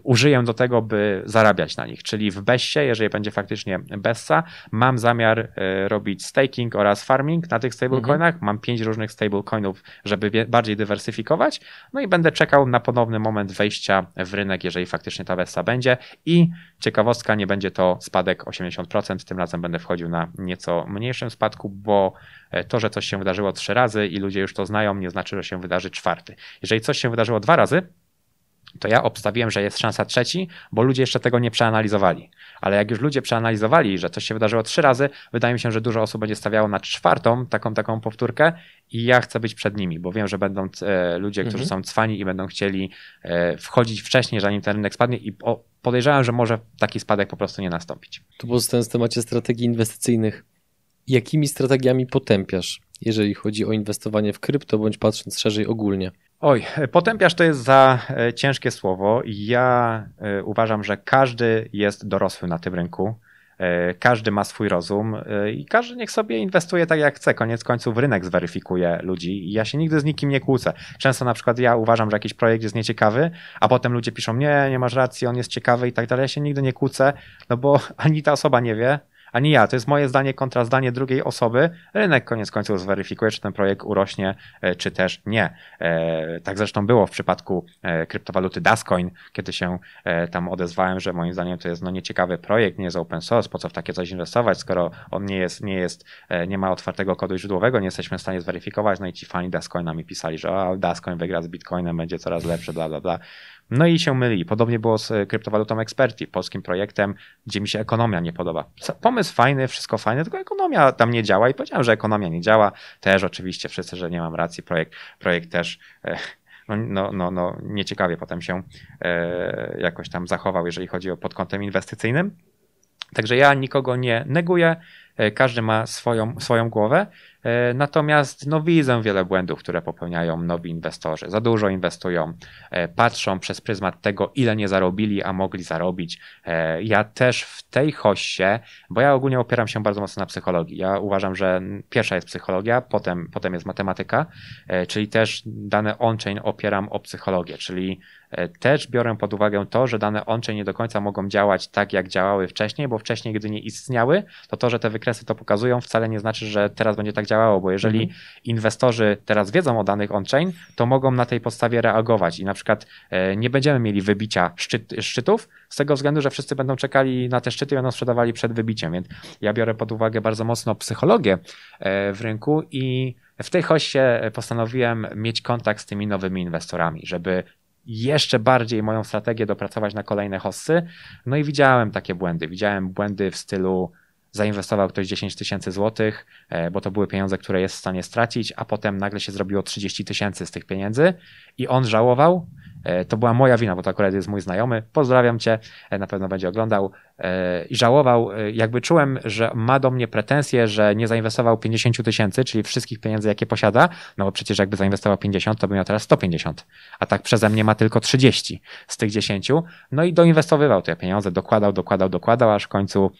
użyję do tego, by zarabiać na nich. Czyli w Bessie, jeżeli będzie faktycznie Bessa, mam zamiar y, robić staking oraz farming na tych stablecoinach. Mhm. Mam pięć różnych stablecoinów, żeby bardziej dywersyfikować. No i będę czekał na ponowny moment wejścia w rynek, jeżeli faktycznie ta Bessa będzie. I ciekawostka, nie będzie to spadek 80%. Tym razem będę wchodził na nieco mniejszym spadku, bo e, to, że coś się wydarzyło trzy razy i ludzie już to znają, nie znaczy, że się wydarzy czwarty. Jeżeli coś się wydarzyło dwa razy, to ja obstawiłem, że jest szansa trzeci, bo ludzie jeszcze tego nie przeanalizowali. Ale jak już ludzie przeanalizowali, że coś się wydarzyło trzy razy, wydaje mi się, że dużo osób będzie stawiało na czwartą taką taką powtórkę i ja chcę być przed nimi, bo wiem, że będą e, ludzie, którzy mhm. są cwani i będą chcieli e, wchodzić wcześniej, zanim ten rynek spadnie i podejrzewam, że może taki spadek po prostu nie nastąpić. Tu pozostając w temacie strategii inwestycyjnych, jakimi strategiami potępiasz, jeżeli chodzi o inwestowanie w krypto, bądź patrząc szerzej ogólnie? Oj, potępiasz to jest za e, ciężkie słowo. Ja e, uważam, że każdy jest dorosły na tym rynku. E, każdy ma swój rozum i każdy niech sobie inwestuje tak jak chce. Koniec końców rynek zweryfikuje ludzi i ja się nigdy z nikim nie kłócę. Często na przykład ja uważam, że jakiś projekt jest nieciekawy, a potem ludzie piszą, nie, nie masz racji, on jest ciekawy i tak dalej. Ja się nigdy nie kłócę, no bo ani ta osoba nie wie, ani ja. To jest moje zdanie kontra zdanie drugiej osoby. Rynek koniec końców zweryfikuje, czy ten projekt urośnie, e, czy też nie. E, tak zresztą było w przypadku e, kryptowaluty Dascoin, kiedy się tam odezwałem, że moim zdaniem to jest no nieciekawy projekt, nie jest open source, po co w takie coś inwestować, skoro on nie jest, nie jest, nie ma otwartego kodu źródłowego, nie jesteśmy w stanie zweryfikować, no i ci fani Dascoina mi pisali, że o, Dascoin wygra z Bitcoinem, będzie coraz lepszy, bla, bla, bla. No i się myli. Podobnie było z e, kryptowalutą Experti, polskim projektem, gdzie mi się ekonomia nie podoba. Pomysł fajny, wszystko fajne, tylko ekonomia tam nie działa i powiedziałem, że ekonomia nie działa. Też oczywiście wszyscy, że nie mam racji, projekt, projekt też e, no, no, no, no nieciekawie potem się e, jakoś tam zachował, jeżeli chodzi o pod kątem inwestycyjnym. Także ja nikogo nie neguję, każdy ma swoją, swoją głowę. E, natomiast no, widzę wiele błędów, które popełniają nowi inwestorzy. Za dużo inwestują, e, patrzą przez pryzmat tego, ile nie zarobili, a mogli zarobić. E, ja też w tej hoście, bo ja ogólnie opieram się bardzo mocno na psychologii. Ja uważam, że pierwsza jest psychologia, potem, potem jest matematyka, czyli też dane on-chain opieram o psychologię, czyli też biorę pod uwagę to, że dane on-chain nie do końca mogą działać tak, jak działały wcześniej, bo wcześniej, gdy nie istniały, to to, że te wykresy to pokazują, wcale nie znaczy, że teraz będzie tak działało, bo jeżeli mhm. inwestorzy teraz wiedzą o danych on-chain, to mogą na tej podstawie reagować i na przykład e, nie będziemy mieli wybicia szczyt, szczytów z tego względu, że wszyscy będą czekali na te szczyty i będą sprzedawali przed wybiciem, więc ja biorę pod uwagę bardzo mocno psychologię e, w rynku i w tej hoście postanowiłem mieć kontakt z tymi nowymi inwestorami, żeby jeszcze bardziej moją strategię dopracować na kolejne hossy. No i widziałem takie błędy. Widziałem błędy w stylu zainwestował ktoś 10 tysięcy złotych, e, bo to były pieniądze, które jest w stanie stracić, a potem nagle się zrobiło 30 tysięcy z tych pieniędzy i on żałował. E, to była moja wina, bo to akurat jest mój znajomy. Pozdrawiam cię, e, na pewno będzie oglądał. I żałował, jakby czułem, że ma do mnie pretensje, że nie zainwestował 50 tysięcy, czyli wszystkich pieniędzy, jakie posiada, no bo przecież jakby zainwestował 50, to by miał teraz 150, a tak przeze mnie ma tylko 30 z tych 10. No i doinwestowywał te pieniądze, dokładał, dokładał, dokładał, aż w końcu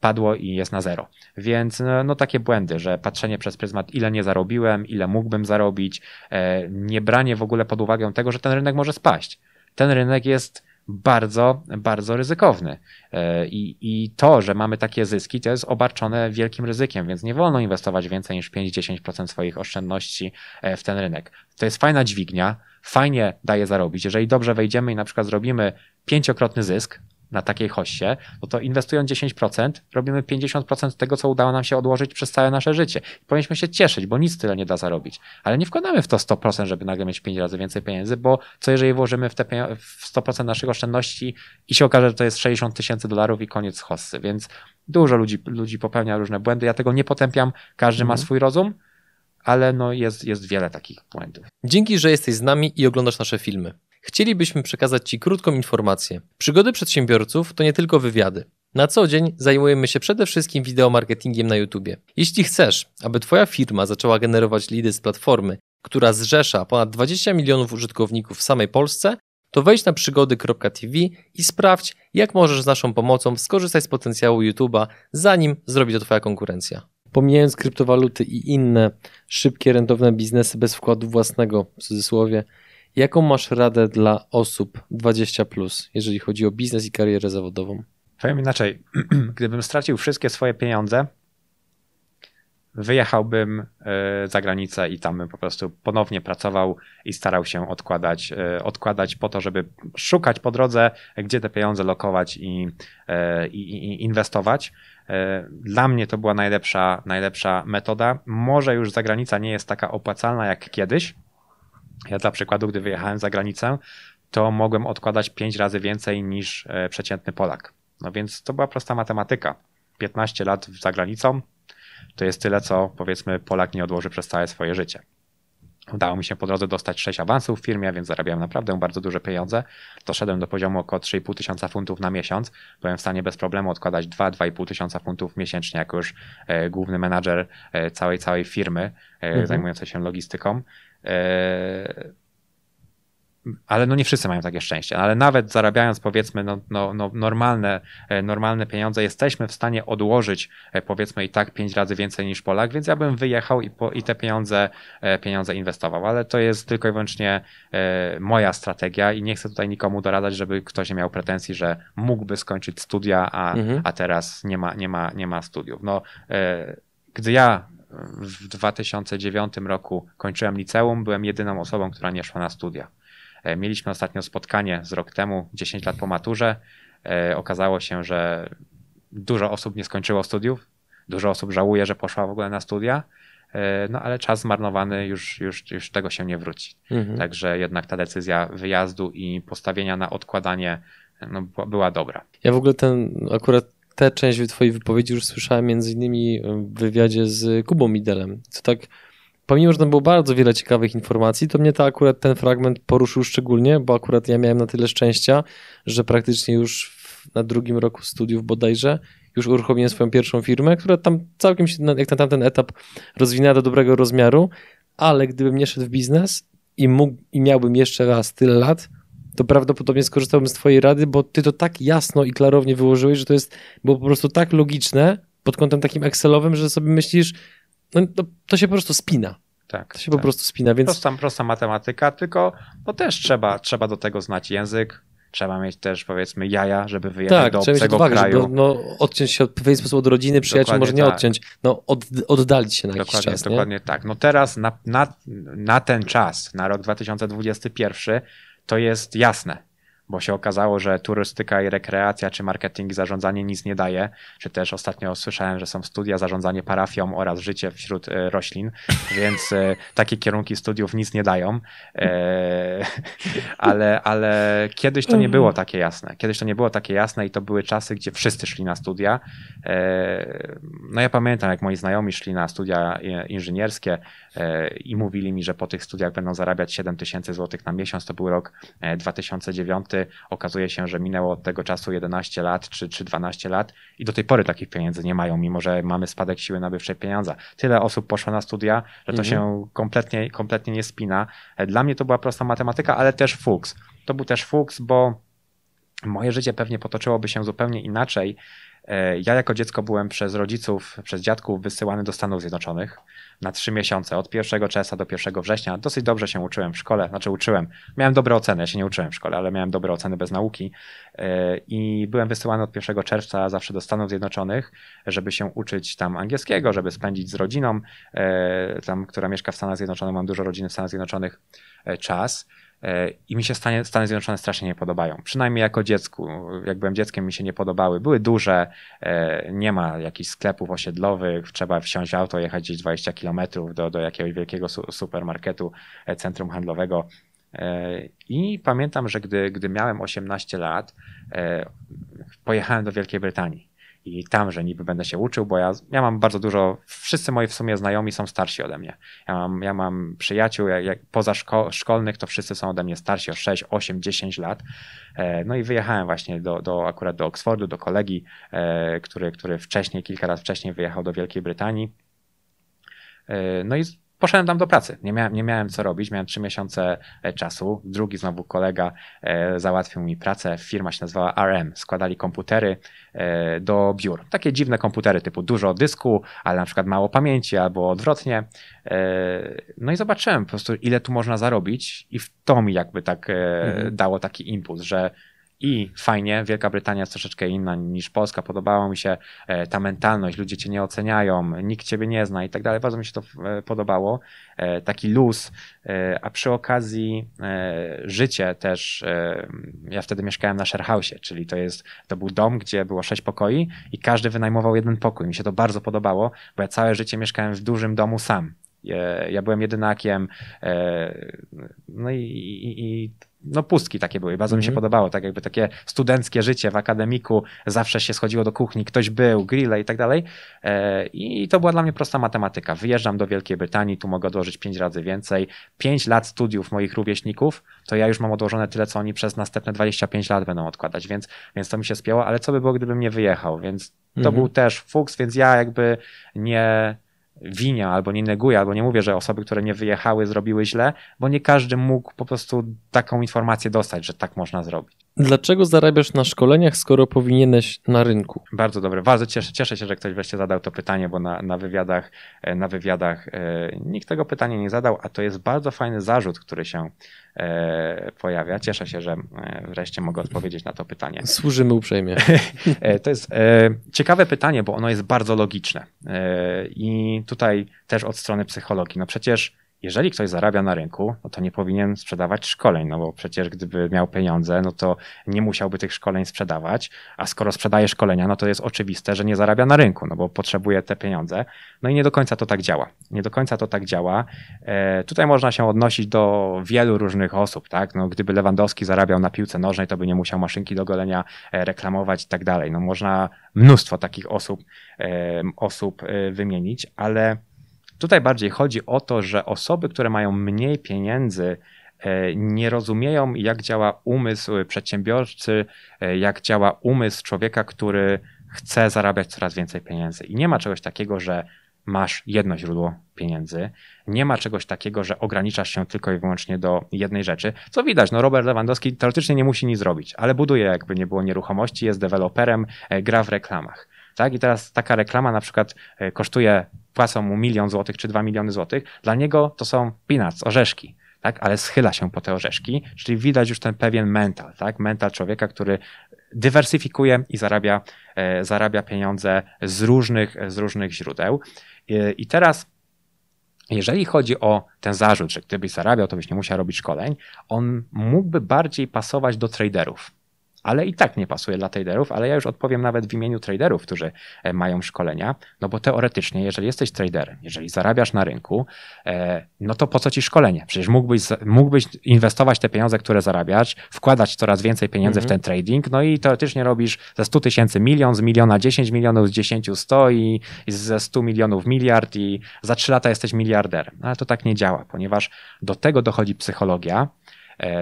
padło i jest na zero. Więc no, no, takie błędy, że patrzenie przez pryzmat, ile nie zarobiłem, ile mógłbym zarobić, e, nie branie w ogóle pod uwagę tego, że ten rynek może spaść. Ten rynek jest bardzo, bardzo ryzykowny. E, I, I to, że mamy takie zyski, to jest obarczone wielkim ryzykiem, więc nie wolno inwestować więcej niż 5-10% swoich oszczędności e, w ten rynek. To jest fajna dźwignia, fajnie daje zarobić. Jeżeli dobrze wejdziemy i na przykład zrobimy pięciokrotny zysk, na takiej hoście, no to inwestując 10%, robimy 50% tego, co udało nam się odłożyć przez całe nasze życie. I powinniśmy się cieszyć, bo nic tyle nie da zarobić. Ale nie wkładamy w to 100%, żeby nagle mieć 5 razy więcej pieniędzy, bo co jeżeli włożymy w te w 100% naszych oszczędności i się okaże, że to jest 60 tysięcy dolarów i koniec hossy. Więc dużo ludzi, ludzi popełnia różne błędy. Ja tego nie potępiam. Każdy ma mhm. swój rozum ale no jest, jest wiele takich błędów. Dzięki, że jesteś z nami i oglądasz nasze filmy. Chcielibyśmy przekazać Ci krótką informację. Przygody przedsiębiorców to nie tylko wywiady. Na co dzień zajmujemy się przede wszystkim wideomarketingiem na YouTube. Jeśli chcesz, aby Twoja firma zaczęła generować lidy z platformy, która zrzesza ponad 20 milionów użytkowników w samej Polsce, to wejdź na przygody.tv i sprawdź, jak możesz z naszą pomocą skorzystać z potencjału YouTube'a, zanim zrobi to Twoja konkurencja. Pomijając kryptowaluty i inne szybkie, rentowne biznesy bez wkładu własnego, w cudzysłowie, Jaką masz radę dla osób 20, plus, jeżeli chodzi o biznes i karierę zawodową? Powiem inaczej. Gdybym stracił wszystkie swoje pieniądze, wyjechałbym e, za granicę i tam bym po prostu ponownie pracował i starał się odkładać, e, odkładać po to, żeby szukać po drodze, gdzie te pieniądze lokować i, e, i, i inwestować. Dla mnie to była najlepsza, najlepsza metoda. Może już zagranica nie jest taka opłacalna jak kiedyś, ja dla przykładu, gdy wyjechałem za granicę, to mogłem odkładać 5 razy więcej niż e, przeciętny Polak. No więc to była prosta matematyka. 15 lat za granicą to jest tyle, co powiedzmy Polak nie odłoży przez całe swoje życie. Udało mi się po drodze dostać 6 awansów w firmie, więc zarabiałem naprawdę bardzo duże pieniądze. Doszedłem do poziomu około 3,5 tysiąca funtów na miesiąc. Byłem w stanie bez problemu odkładać 2-2,5 tysiąca funtów miesięcznie jako już e, główny menadżer e, całej, całej firmy mhm. zajmującej się logistyką. E, ale no nie wszyscy mają takie szczęście, ale nawet zarabiając powiedzmy no, no, no normalne, e, normalne pieniądze, jesteśmy w stanie odłożyć e, powiedzmy i tak pięć razy więcej niż Polak, więc ja bym wyjechał i, po, i te pieniądze, pieniądze inwestował, ale to jest tylko i wyłącznie moja strategia i nie chcę tutaj nikomu doradzać, żeby ktoś nie miał pretensji, że mógłby skończyć studia, a, mhm. a teraz nie ma, nie, ma, nie ma studiów. No, gdy ja w 2009 roku kończyłem liceum, byłem jedyną osobą, która nie szła na studia. E, mieliśmy ostatnio spotkanie z rok temu, 10 lat po maturze. E, okazało się, że dużo osób nie skończyło studiów, dużo osób żałuje, że poszła w ogóle na studia, e, no ale czas zmarnowany już, już, już tego się nie wróci. Mhm. Także jednak ta decyzja wyjazdu i postawienia na odkładanie no, była dobra. Ja w ogóle ten akurat tę część twojej wypowiedzi już słyszałem między innymi w wywiadzie z Kubą Midelem. Co tak, pomimo, że tam było bardzo wiele ciekawych informacji, to mnie to akurat ten fragment poruszył szczególnie, bo akurat ja miałem na tyle szczęścia, że praktycznie już na drugim roku studiów bodajże już uruchomiłem swoją pierwszą firmę, która tam całkiem się, jak na tamten etap, rozwinęła do dobrego rozmiaru, ale gdybym nie szedł w biznes i, mógł, i miałbym jeszcze raz tyle lat, to prawdopodobnie skorzystałbym z Twojej rady, bo Ty to tak jasno i klarownie wyłożyłeś, że to jest było po prostu tak logiczne pod kątem takim Excelowym, że sobie myślisz, no to, to się po prostu spina. Tak, to się tak. po prostu spina, więc... Prosta, prosta matematyka, tylko no też trzeba, trzeba do tego znać język, trzeba mieć też powiedzmy jaja, żeby wyjechać tak, do obcego mieć kraju. Żeby, no, odciąć się w pewien sposób od rodziny, przyjaciół może nie tak. odciąć, no od, oddalić się na dokładnie, jakiś czas. Dokładnie nie? tak. No teraz na, na, na ten czas, na rok 2021 to jest jasne bo się okazało, że turystyka i rekreacja, czy marketing i zarządzanie nic nie daje, czy też ostatnio słyszałem, że są studia zarządzanie parafią oraz życie wśród e, roślin, więc e, takie kierunki studiów nic nie dają, e, ale, ale kiedyś to nie mhm. było takie jasne. Kiedyś to nie było takie jasne i to były czasy, gdzie wszyscy szli na studia. No ja pamiętam, jak moi znajomi szli na studia inżynierskie i mówili mi, że po tych studiach będą zarabiać 7 tysięcy złotych na miesiąc. To był rok 2009 okazuje się, że minęło od tego czasu 11 lat czy, czy 12 lat i do tej pory takich pieniędzy nie mają, mimo że mamy spadek siły nabywczej pieniądza. Tyle osób poszło na studia, że to mhm. się kompletnie, kompletnie nie spina. Dla mnie to była prosta matematyka, ale też fuks. To był też fuks, bo moje życie pewnie potoczyłoby się zupełnie inaczej, E, ja jako dziecko byłem przez rodziców, przez dziadków wysyłany do Stanów Zjednoczonych na trzy miesiące, od 1 czerwca do 1 września. Dosyć dobrze się uczyłem w szkole, znaczy uczyłem. Miałem dobre oceny, ja się nie uczyłem w szkole, ale miałem dobre oceny bez nauki e, i byłem wysyłany od 1 czerwca zawsze do Stanów Zjednoczonych, żeby się uczyć tam angielskiego, żeby spędzić z rodziną, e, tam, która mieszka w Stanach Zjednoczonych, mam dużo rodziny w Stanach Zjednoczonych, czas. E, I mi się Stany, Stany Zjednoczone strasznie nie podobają. Przynajmniej jako dziecku. Jak byłem dzieckiem, mi się nie podobały. Były duże, e, nie ma jakichś sklepów osiedlowych, trzeba wsiąść auto, jechać gdzieś 20 kilometrów do, do jakiegoś wielkiego supermarketu, e, centrum handlowego. I pamiętam, że gdy, gdy miałem 18 lat, pojechałem do Wielkiej Brytanii i tam, że niby będę się uczył, bo ja, ja mam bardzo dużo, wszyscy moi w sumie znajomi są starsi ode mnie. Ja mam, ja mam przyjaciół, jak, jak poza szko szkolnych, to wszyscy są ode mnie starsi o 6, 8, 10 lat. E, no i wyjechałem właśnie do, do akurat do Oxfordu, do kolegi, e, który, który wcześniej, kilka lat wcześniej wyjechał do Wielkiej Brytanii. E, no i poszedłem tam do pracy. Nie miałem, nie miałem co robić, miałem trzy miesiące e, czasu. Drugi znowu kolega e, załatwił mi pracę. Firma się nazywała RM. Składali komputery e, do biur. Takie dziwne komputery typu dużo dysku, ale na przykład mało pamięci albo odwrotnie. No i zobaczyłem po prostu, ile tu można zarobić, i w to mi jakby tak mhm. dało taki impuls, że i fajnie, Wielka Brytania jest troszeczkę inna niż Polska, podobała mi się e, ta mentalność, ludzie cię nie oceniają, nikt ciebie nie zna i tak dalej, bardzo mi się to e, podobało, e, taki luz, a przy okazji życie też, ja wtedy mieszkałem na sharehouse, czyli to jest, to był dom, gdzie było sześć pokoi i każdy wynajmował jeden pokój, mi się to bardzo podobało, bo ja całe życie mieszkałem w dużym domu sam, ja byłem jedynakiem, no i, i, i no pustki takie były. Bardzo mm -hmm. mi się mhm. podobało, tak jakby takie studenckie życie w akademiku, zawsze się schodziło do kuchni, ktoś był, grille i tak dalej. E, I to była dla mnie prosta matematyka. Wyjeżdżam do Wielkiej Brytanii, tu mogę odłożyć pięć razy więcej. Pięć lat studiów moich rówieśników, to ja już mam odłożone tyle, co oni przez następne 25 lat będą odkładać, więc, więc to mi się spięło, ale co by było, gdybym nie wyjechał, więc to mm -hmm. był też fuks, więc ja jakby nie winię albo nie neguję, albo nie mówię, że osoby, które nie wyjechały, zrobiły źle, bo nie każdy mógł po prostu taką informację dostać, że tak można zrobić. Dlaczego zarabiasz na szkoleniach, skoro powinieneś na rynku? Bardzo dobre. Bardzo cieszę, cieszę się, że ktoś wreszcie zadał to pytanie, bo na, na wywiadach, e, na wywiadach e, nikt tego pytania nie zadał, a to jest bardzo fajny zarzut, który się e, pojawia. Cieszę się, że wreszcie mogę odpowiedzieć na to pytanie. Służymy uprzejmie. to jest ciekawe pytanie, bo ono jest bardzo logiczne. I tutaj też od strony psychologii. No przecież jeżeli ktoś zarabia na rynku, no to nie powinien sprzedawać szkoleń, no bo przecież gdyby miał pieniądze, no to nie musiałby tych szkoleń sprzedawać, a skoro sprzedaje szkolenia, no to jest oczywiste, że nie zarabia na rynku, no bo potrzebuje te pieniądze. No i nie do końca to tak działa. Nie do końca to tak działa. E, tutaj można się odnosić do wielu różnych osób, tak? No, gdyby Lewandowski zarabiał na piłce nożnej, to by nie musiał maszynki do golenia e, reklamować i tak dalej. No można mnóstwo takich osób, e, osób e, wymienić, ale Tutaj bardziej chodzi o to, że osoby, które mają mniej pieniędzy, e, nie rozumieją, jak działa umysł przedsiębiorcy, e, jak działa umysł człowieka, który chce zarabiać coraz więcej pieniędzy. I nie ma czegoś takiego, że masz jedno źródło pieniędzy. Nie ma czegoś takiego, że ograniczasz się tylko i wyłącznie do jednej rzeczy. Co widać, no Robert Lewandowski teoretycznie nie musi nic zrobić, ale buduje jakby nie było nieruchomości, jest deweloperem, e, gra w reklamach. Tak? I teraz taka reklama na przykład kosztuje płacą mu milion złotych czy dwa miliony złotych, dla niego to są peanuts, orzeszki. Tak, ale schyla się po te orzeszki, czyli widać już ten pewien mental, tak? Mental człowieka, który dywersyfikuje i zarabia, e, zarabia pieniądze z różnych, z różnych źródeł. I, I teraz jeżeli chodzi o ten zarzut, że gdybyś zarabiał, to byś nie musiał robić szkoleń, on mógłby bardziej pasować do traderów ale i tak nie pasuje dla traderów, ale ja już odpowiem nawet w imieniu traderów, którzy e, mają szkolenia, no bo teoretycznie, jeżeli jesteś traderem, jeżeli zarabiasz na rynku, e, no to po co ci szkolenie? Przecież mógłbyś, mógłbyś inwestować te pieniądze, które zarabiasz, wkładać coraz więcej pieniędzy mhm. w ten trading, no i teoretycznie robisz ze 100 tysięcy milion, z miliona 10 milionów, z 10 100 i, i ze 100 milionów miliard i za 3 lata jesteś miliarderem. No ale to tak nie działa, ponieważ do tego dochodzi psychologia,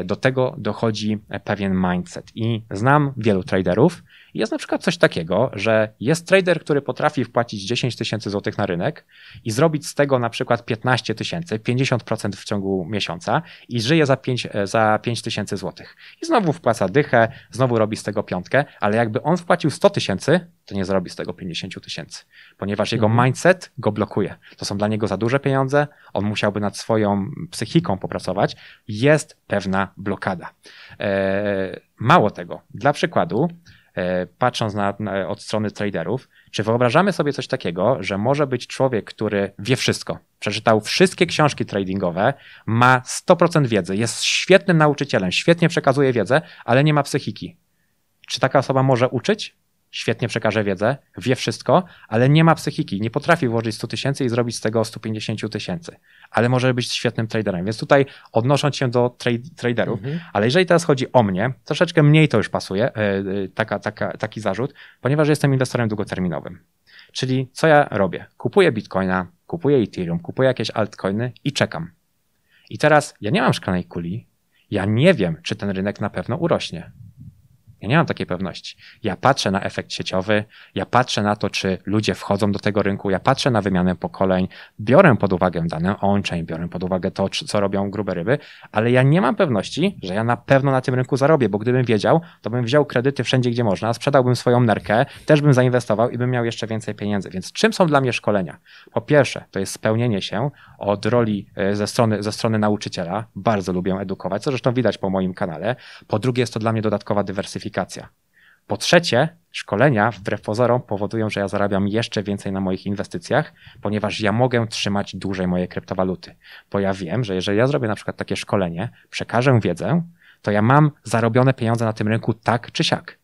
do tego dochodzi pewien mindset. I znam wielu traderów, jest na przykład coś takiego, że jest trader, który potrafi wpłacić 10 tysięcy złotych na rynek i zrobić z tego na przykład 15 tysięcy, 50% w ciągu miesiąca i żyje za 5, e, za 5 tysięcy złotych. I znowu wpłaca dychę, znowu robi z tego piątkę, ale jakby on wpłacił 100 tysięcy, to nie zrobi z tego 50 tysięcy, ponieważ jego mhm. mindset go blokuje. To są dla niego za duże pieniądze, on musiałby nad swoją psychiką popracować. Jest pewna blokada. Eee, mało tego, dla przykładu, E, patrząc na, na, od strony traderów, czy wyobrażamy sobie coś takiego, że może być człowiek, który wie wszystko, przeczytał wszystkie książki tradingowe, ma 100% wiedzy, jest świetnym nauczycielem, świetnie przekazuje wiedzę, ale nie ma psychiki. Czy taka osoba może uczyć? świetnie przekaże wiedzę, wie wszystko, ale nie ma psychiki, nie potrafi włożyć 100 tysięcy i zrobić z tego 150 tysięcy, ale może być świetnym traderem. Więc tutaj odnosząc się do traderów, mhm. ale jeżeli teraz chodzi o mnie, troszeczkę mniej to już pasuje, e, e, taka, taka, taki zarzut, ponieważ jestem inwestorem długoterminowym. Czyli co ja robię? Kupuję bitcoina, kupuję Ethereum, kupuję jakieś altcoiny i czekam. I teraz ja nie mam szklanej kuli, ja nie wiem, czy ten rynek na pewno urośnie. Ja nie mam takiej pewności. Ja patrzę na efekt sieciowy, ja patrzę na to, czy ludzie wchodzą do tego rynku, ja patrzę na wymianę pokoleń, biorę pod uwagę dane on-chain, biorę pod uwagę to, co robią grube ryby, ale ja nie mam pewności, że ja na pewno na tym rynku zarobię, bo gdybym wiedział, to bym wziął kredyty wszędzie, gdzie można, sprzedałbym swoją nerkę, też bym zainwestował i bym miał jeszcze więcej pieniędzy. Więc czym są dla mnie szkolenia? Po pierwsze, to jest spełnienie się od roli e, ze strony, ze strony nauczyciela. Bardzo lubię edukować, co zresztą widać po moim kanale. Po drugie, jest to dla mnie dodatkowa dywersyfikacja po trzecie, szkolenia wbrew pozorom powodują, że ja zarabiam jeszcze więcej na moich inwestycjach, ponieważ ja mogę trzymać dłużej moje kryptowaluty. Bo ja wiem, że jeżeli ja zrobię na przykład takie szkolenie, przekażę wiedzę, to ja mam zarobione pieniądze na tym rynku tak czy siak.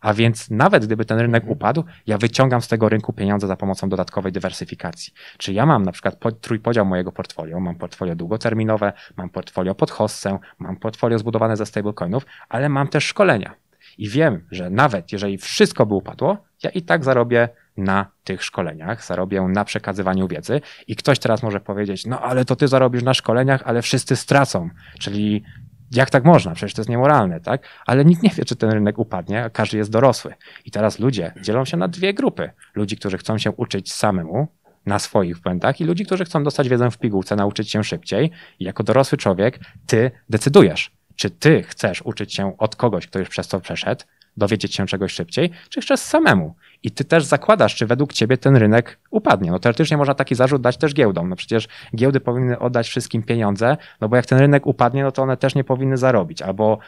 A więc nawet gdyby ten rynek upadł, ja wyciągam z tego rynku pieniądze za pomocą dodatkowej dywersyfikacji. Czy ja mam na przykład trójpodział mojego portfolio, mam portfolio długoterminowe, mam portfolio pod hossę, mam portfolio zbudowane ze stablecoinów, ale mam też szkolenia. I wiem, że nawet jeżeli wszystko by upadło, ja i tak zarobię na tych szkoleniach, zarobię na przekazywaniu wiedzy. I ktoś teraz może powiedzieć, no ale to ty zarobisz na szkoleniach, ale wszyscy stracą. Czyli jak tak można? Przecież to jest niemoralne, tak? Ale nikt nie wie, czy ten rynek upadnie, a każdy jest dorosły. I teraz ludzie dzielą się na dwie grupy. Ludzi, którzy chcą się uczyć samemu, na swoich błędach i ludzi, którzy chcą dostać wiedzę w pigułce, nauczyć się szybciej. I jako dorosły człowiek, ty decydujesz, czy ty chcesz uczyć się od kogoś, kto już przez to przeszedł, dowiedzieć się czegoś szybciej, czy chcesz samemu? I ty też zakładasz, czy według ciebie ten rynek upadnie. No teoretycznie można taki zarzut dać też giełdom. No przecież giełdy powinny oddać wszystkim pieniądze, no bo jak ten rynek upadnie, no to one też nie powinny zarobić. Albo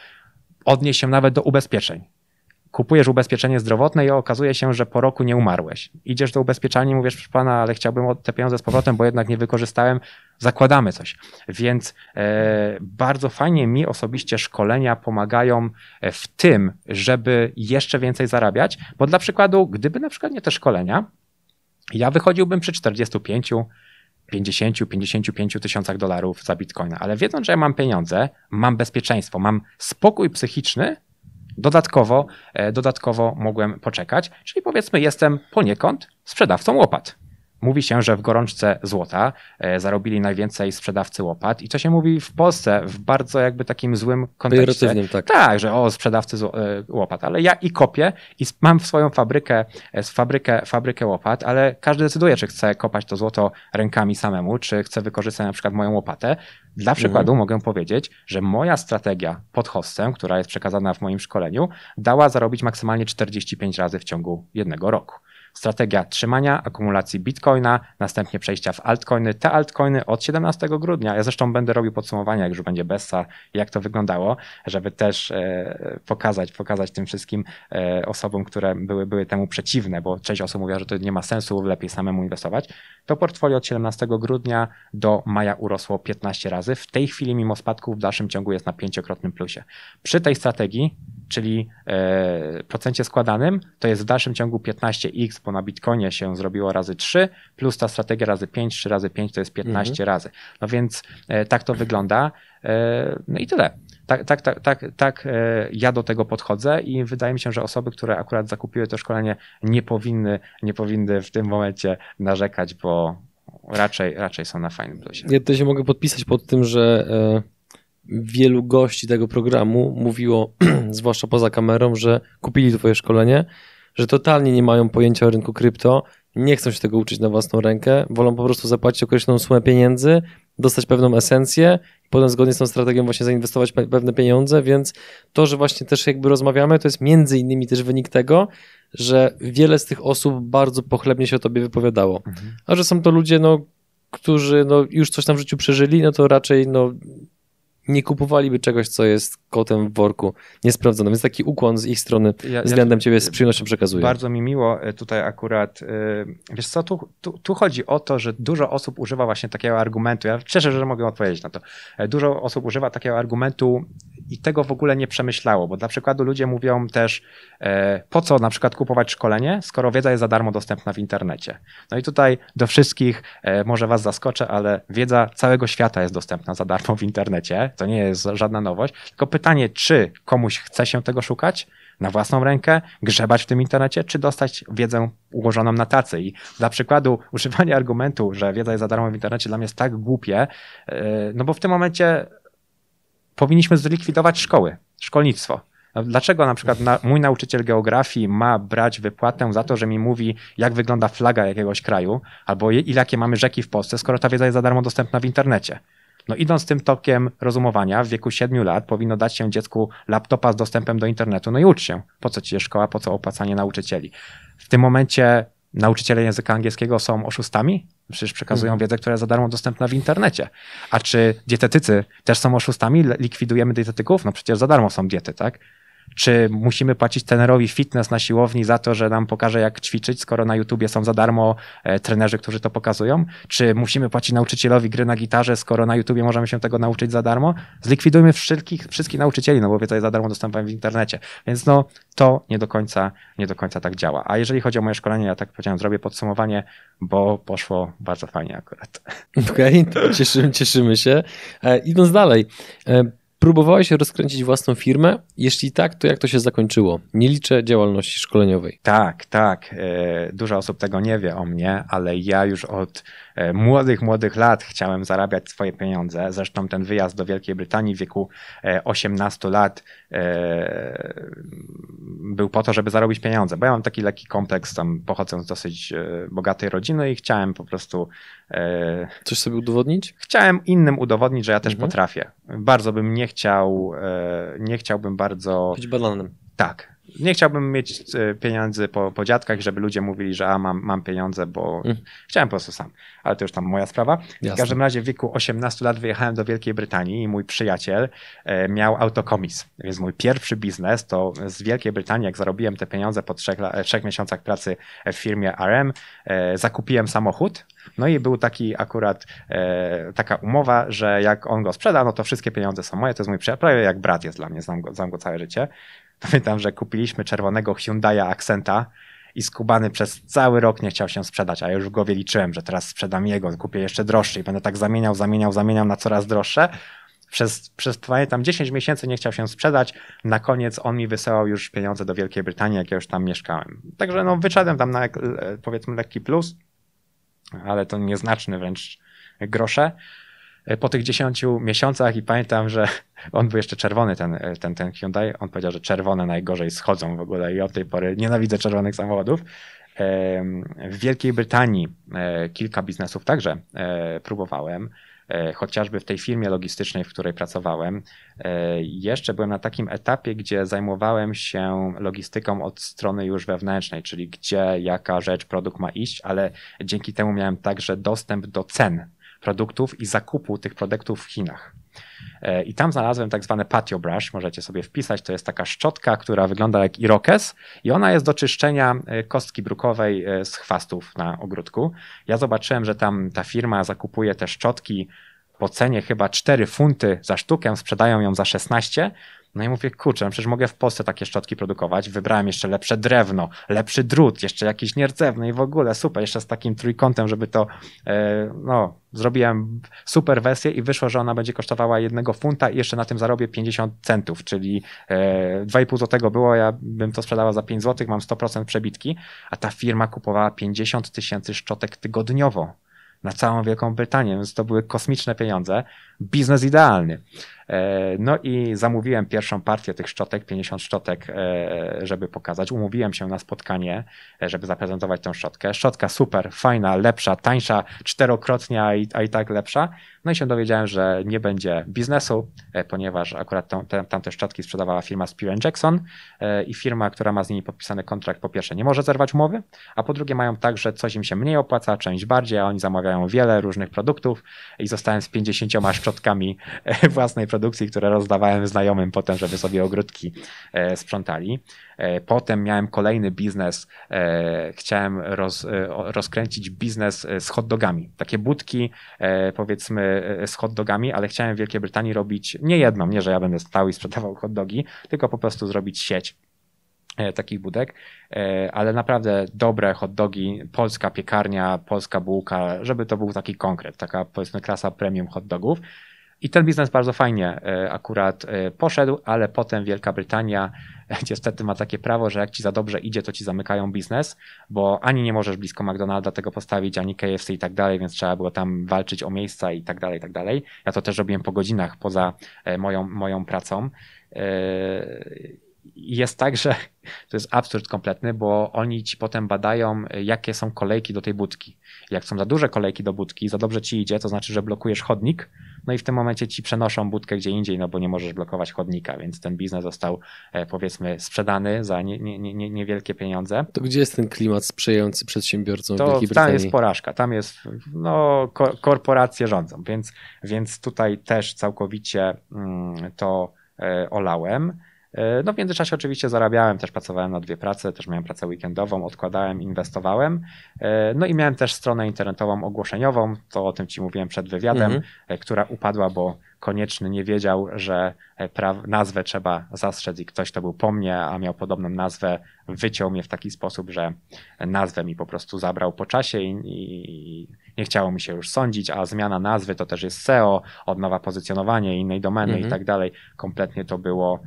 odnieść się nawet do ubezpieczeń kupujesz ubezpieczenie zdrowotne i okazuje się, że po roku nie umarłeś. Idziesz do ubezpieczenia i mówisz, proszę pana, ale chciałbym te pieniądze z powrotem, bo jednak nie wykorzystałem, zakładamy coś. Więc e, bardzo fajnie mi osobiście szkolenia pomagają e, w tym, żeby jeszcze więcej zarabiać, bo dla przykładu, gdyby na przykład nie te szkolenia, ja wychodziłbym przy 45, 50, 55 tysiącach dolarów za bitcoina, ale wiedząc, że ja mam pieniądze, mam bezpieczeństwo, mam spokój psychiczny, Dodatkowo, e, dodatkowo mogłem poczekać, czyli powiedzmy jestem poniekąd sprzedawcą łopat. Mówi się, że w gorączce złota e, zarobili najwięcej sprzedawcy łopat i to się mówi w Polsce w bardzo jakby takim złym kontekście. Tak. tak, że o sprzedawcy e, łopat, ale ja i kopię i mam swoją fabrykę, fabrykę, fabrykę łopat, ale każdy decyduje, czy chce kopać to złoto rękami samemu, czy chce wykorzystać na przykład moją łopatę. Dla przykładu mhm. mogę powiedzieć, że moja strategia pod hostem, która jest przekazana w moim szkoleniu, dała zarobić maksymalnie 45 razy w ciągu jednego roku strategia trzymania, akumulacji bitcoina, następnie przejścia w altcoiny. Te altcoiny od 17 grudnia, ja zresztą będę robił podsumowania, jak już będzie Bessa, jak to wyglądało, żeby też e, pokazać, pokazać tym wszystkim e, osobom, które były, były temu przeciwne, bo część osób mówiła, że to nie ma sensu, lepiej samemu inwestować. To portfolio od 17 grudnia do maja urosło 15 razy. W tej chwili, mimo spadków, w dalszym ciągu jest na pięciokrotnym plusie. Przy tej strategii, czyli e, procencie składanym, to jest w dalszym ciągu 15x, bo na Bitcoinie się zrobiło razy 3, plus ta strategia razy 5, 3 razy 5 to jest 15 mhm. razy. No więc e, tak to wygląda. E, no i tyle. Tak, tak, tak, tak, tak ja do tego podchodzę i wydaje mi się, że osoby, które akurat zakupiły to szkolenie, nie powinny, nie powinny w tym momencie narzekać, bo raczej, raczej są na fajnym plusie. Ja to się mogę podpisać pod tym, że wielu gości tego programu mówiło, zwłaszcza poza kamerą, że kupili twoje szkolenie, że totalnie nie mają pojęcia o rynku krypto, nie chcą się tego uczyć na własną rękę, wolą po prostu zapłacić określoną sumę pieniędzy, dostać pewną esencję i potem zgodnie z tą strategią właśnie zainwestować pewne pieniądze, więc to, że właśnie też jakby rozmawiamy, to jest między innymi też wynik tego, że wiele z tych osób bardzo pochlebnie się o tobie wypowiadało. Mhm. A że są to ludzie, no, którzy no, już coś tam w życiu przeżyli, no to raczej no, nie kupowaliby czegoś, co jest kotem w worku, niesprawdzone. Więc taki ukłon z ich strony ja, względem ja, ciebie z przyjemnością przekazuję. Bardzo mi miło e, tutaj akurat, e, wiesz co, tu, tu, tu, chodzi o to, że dużo osób używa właśnie takiego argumentu, ja cieszę, że mogę odpowiedzieć na to, e, dużo osób używa takiego argumentu i tego w ogóle nie przemyślało, bo dla przykładu ludzie mówią też, po co na przykład kupować szkolenie, skoro wiedza jest za darmo dostępna w internecie. No i tutaj do wszystkich, może was zaskoczę, ale wiedza całego świata jest dostępna za darmo w internecie, to nie jest żadna nowość, tylko pytanie, czy komuś chce się tego szukać? Na własną rękę, grzebać w tym internecie, czy dostać wiedzę ułożoną na tacy. I dla przykładu używanie argumentu, że wiedza jest za darmo w internecie dla mnie jest tak głupie, e, no bo w tym momencie powinniśmy zlikwidować szkoły, szkolnictwo. No, dlaczego na przykład na, mój nauczyciel geografii ma brać wypłatę za to, że mi mówi, jak wygląda flaga jakiegoś kraju, albo ile jakie mamy rzeki w Polsce, skoro ta wiedza jest za darmo dostępna w internecie? No idąc tym tokiem rozumowania, w wieku 7 lat powinno dać się dziecku laptopa z dostępem do internetu, no i ucz się. Po co ci jest szkoła, po co opłacanie nauczycieli? W tym momencie nauczyciele języka angielskiego są oszustami? Przecież przekazują mhm. wiedzę, która jest za darmo dostępna w internecie. A czy dietetycy też są oszustami? Likwidujemy dietetyków? No przecież za darmo są diety, tak? Czy musimy płacić trenerowi fitness na siłowni za to, że nam pokaże, jak ćwiczyć, skoro na YouTubie są za darmo e, trenerzy, którzy to pokazują? Czy musimy płacić nauczycielowi gry na gitarze, skoro na YouTubie możemy się tego nauczyć za darmo? Zlikwidujmy wszystkich, wszystkich nauczycieli, no bo wiedza jest za darmo dostępna w internecie. Więc no, to nie do końca, nie do końca tak działa. A jeżeli chodzi o moje szkolenie, ja tak powiedziałem, zrobię podsumowanie, bo poszło bardzo fajnie akurat. Okej, okay, cieszymy, cieszymy się. E, idąc dalej, e, Próbowałeś rozkręcić własną firmę? Jeśli tak, to jak to się zakończyło? Nie liczę działalności szkoleniowej. Tak, tak. E, dużo osób tego nie wie o mnie, ale ja już od młodych, młodych lat chciałem zarabiać swoje pieniądze. Zresztą ten wyjazd do Wielkiej Brytanii w wieku 18 e, lat był po to, żeby zarobić pieniądze, bo ja mam taki lekki kompleks, tam pochodzę z dosyć bogatej rodziny i chciałem po prostu Coś sobie udowodnić? Chciałem innym udowodnić, że ja też mhm. potrafię. Bardzo bym nie chciał, e, nie chciałbym bardzo... Być bananem. Tak. Nie chciałbym mieć e, pieniędzy po, po dziadkach, żeby ludzie mówili, że a, mam, mam pieniądze, bo mhm. chciałem po prostu sam. Ale to już tam moja sprawa. Jasne. W każdym razie w wieku 18 lat wyjechałem do Wielkiej Brytanii i mój przyjaciel e, miał autokomis. Więc mój pierwszy biznes to z Wielkiej Brytanii, jak zarobiłem te pieniądze po trzech, trzech miesiącach pracy w firmie RM, zakupiłem samochód no i był taki akurat e, taka umowa, że jak on go sprzeda, no to wszystkie pieniądze są moje, to jest mój przyjaciel, prawie jak brat jest dla mnie, znam go, znam go całe życie. Pamiętam, że kupiliśmy czerwonego Hyundai'a Accenta i skubany przez cały rok nie chciał się sprzedać, a już w głowie liczyłem, że teraz sprzedam jego, kupię jeszcze droższy i będę tak zamieniał, zamieniał, zamieniał na coraz droższe. Przez, przez pamiętam 10 miesięcy nie chciał się sprzedać. Na koniec on mi wysyłał już pieniądze do Wielkiej Brytanii, jak ja już tam mieszkałem. Także no, wyszedłem tam na e, powiedzmy lekki plus ale to nieznaczny wręcz grosze. Po tych 10 miesiącach i pamiętam, że on był jeszcze czerwony, ten, ten, ten Hyundai. On powiedział, że czerwone najgorzej schodzą w ogóle i od tej pory nienawidzę czerwonych samochodów. W Wielkiej Brytanii e, kilka biznesów także e, próbowałem. E, chociażby w tej firmie logistycznej, w której pracowałem, e, jeszcze byłem na takim etapie, gdzie zajmowałem się logistyką od strony już wewnętrznej, czyli gdzie jaka rzecz, produkt ma iść, ale dzięki temu miałem także dostęp do cen produktów i zakupu tych produktów w Chinach. E, I tam znalazłem tak zwane patio brush, możecie sobie wpisać, to jest taka szczotka, która wygląda jak irokes i ona jest do czyszczenia e, kostki brukowej e, z chwastów na ogródku. Ja zobaczyłem, że tam ta firma zakupuje te szczotki po cenie chyba 4 funty za sztukę, sprzedają ją za 16, no i mówię, kurczę, no przecież mogę w Polsce takie szczotki produkować. Wybrałem jeszcze lepsze drewno, lepszy drut, jeszcze jakiś nierdzewny i w ogóle super, jeszcze z takim trójkątem, żeby to, e, no, zrobiłem super wersję i wyszło, że ona będzie kosztowała jednego funta i jeszcze na tym zarobię 50 centów, czyli e, 2,5 złotego było, ja bym to sprzedała za 5 złotych, mam 100% przebitki, a ta firma kupowała 50 tysięcy szczotek tygodniowo na całą Wielką Brytanię, więc to były kosmiczne pieniądze. Biznes idealny. E, no i zamówiłem pierwszą partię tych szczotek, 50 szczotek, e, żeby pokazać. Umówiłem się na spotkanie, e, żeby zaprezentować tę szczotkę. Szczotka super, fajna, lepsza, tańsza, czterokrotnie, a i, tak lepsza. No i się dowiedziałem, że nie będzie biznesu, ponieważ akurat tą, te, tamte szczotki sprzedawała firma Spear Jackson i firma, która ma z nimi podpisany kontrakt, po pierwsze nie może zerwać umowy, a po drugie mają tak, że coś im się mniej opłaca, część bardziej, a oni zamawiają wiele różnych produktów i zostałem z 50 szczotkami własnej produkcji które rozdawałem znajomym potem, żeby sobie ogródki e, sprzątali. E, potem miałem kolejny biznes, e, chciałem roz, rozkręcić biznes z hot dogami. Takie budki, powiedzmy, z hot dogami, ale chciałem w Wielkiej Brytanii robić nie jedną, nie, że ja będę stał i sprzedawał hot dogi, tylko po prostu zrobić sieć takich budek, ale naprawdę dobre hot dogi, polska piekarnia, polska bułka, żeby to był taki konkret, taka powiedzmy klasa premium hot dogów. I ten biznes bardzo fajnie e, akurat e, poszedł, ale potem Wielka Brytania niestety ma takie prawo, że jak ci za dobrze idzie, to ci zamykają biznes, bo ani nie możesz blisko McDonalda tego postawić, ani KFC i tak dalej, więc trzeba było tam walczyć o miejsca i tak dalej, i tak dalej. Ja to też robiłem po godzinach poza e, moją, moją pracą. Jest tak, że to jest absurd kompletny, bo oni ci potem badają, jakie są kolejki do tej budki. Jak są za duże kolejki do budki, za dobrze ci idzie, to znaczy, że blokujesz chodnik, no i w tym momencie ci przenoszą budkę gdzie indziej, no bo nie możesz blokować chodnika, więc ten biznes został e, powiedzmy sprzedany za nie, nie, nie, niewielkie pieniądze. To gdzie jest ten klimat sprzyjający przedsiębiorcom to w Wielkiej Brytanii? Tam jest porażka, tam jest, no korporacje rządzą, więc, więc tutaj też całkowicie mm, to e, olałem. E, no w międzyczasie oczywiście zarabiałem, też pracowałem na dwie prace, też miałem pracę weekendową, odkładałem, inwestowałem. E, no i miałem też stronę internetową ogłoszeniową, to o tym Ci mówiłem przed wywiadem, mhm. E, która upadła, bo konieczny nie wiedział, że nazwę trzeba zastrzec i ktoś, to był po mnie, a miał podobną nazwę, wyciął mnie w taki sposób, że nazwę mi po prostu zabrał po czasie i, i nie chciało mi się już sądzić, a zmiana nazwy to też jest SEO, odnowa pozycjonowanie innej domeny mhm. i tak dalej. Kompletnie to było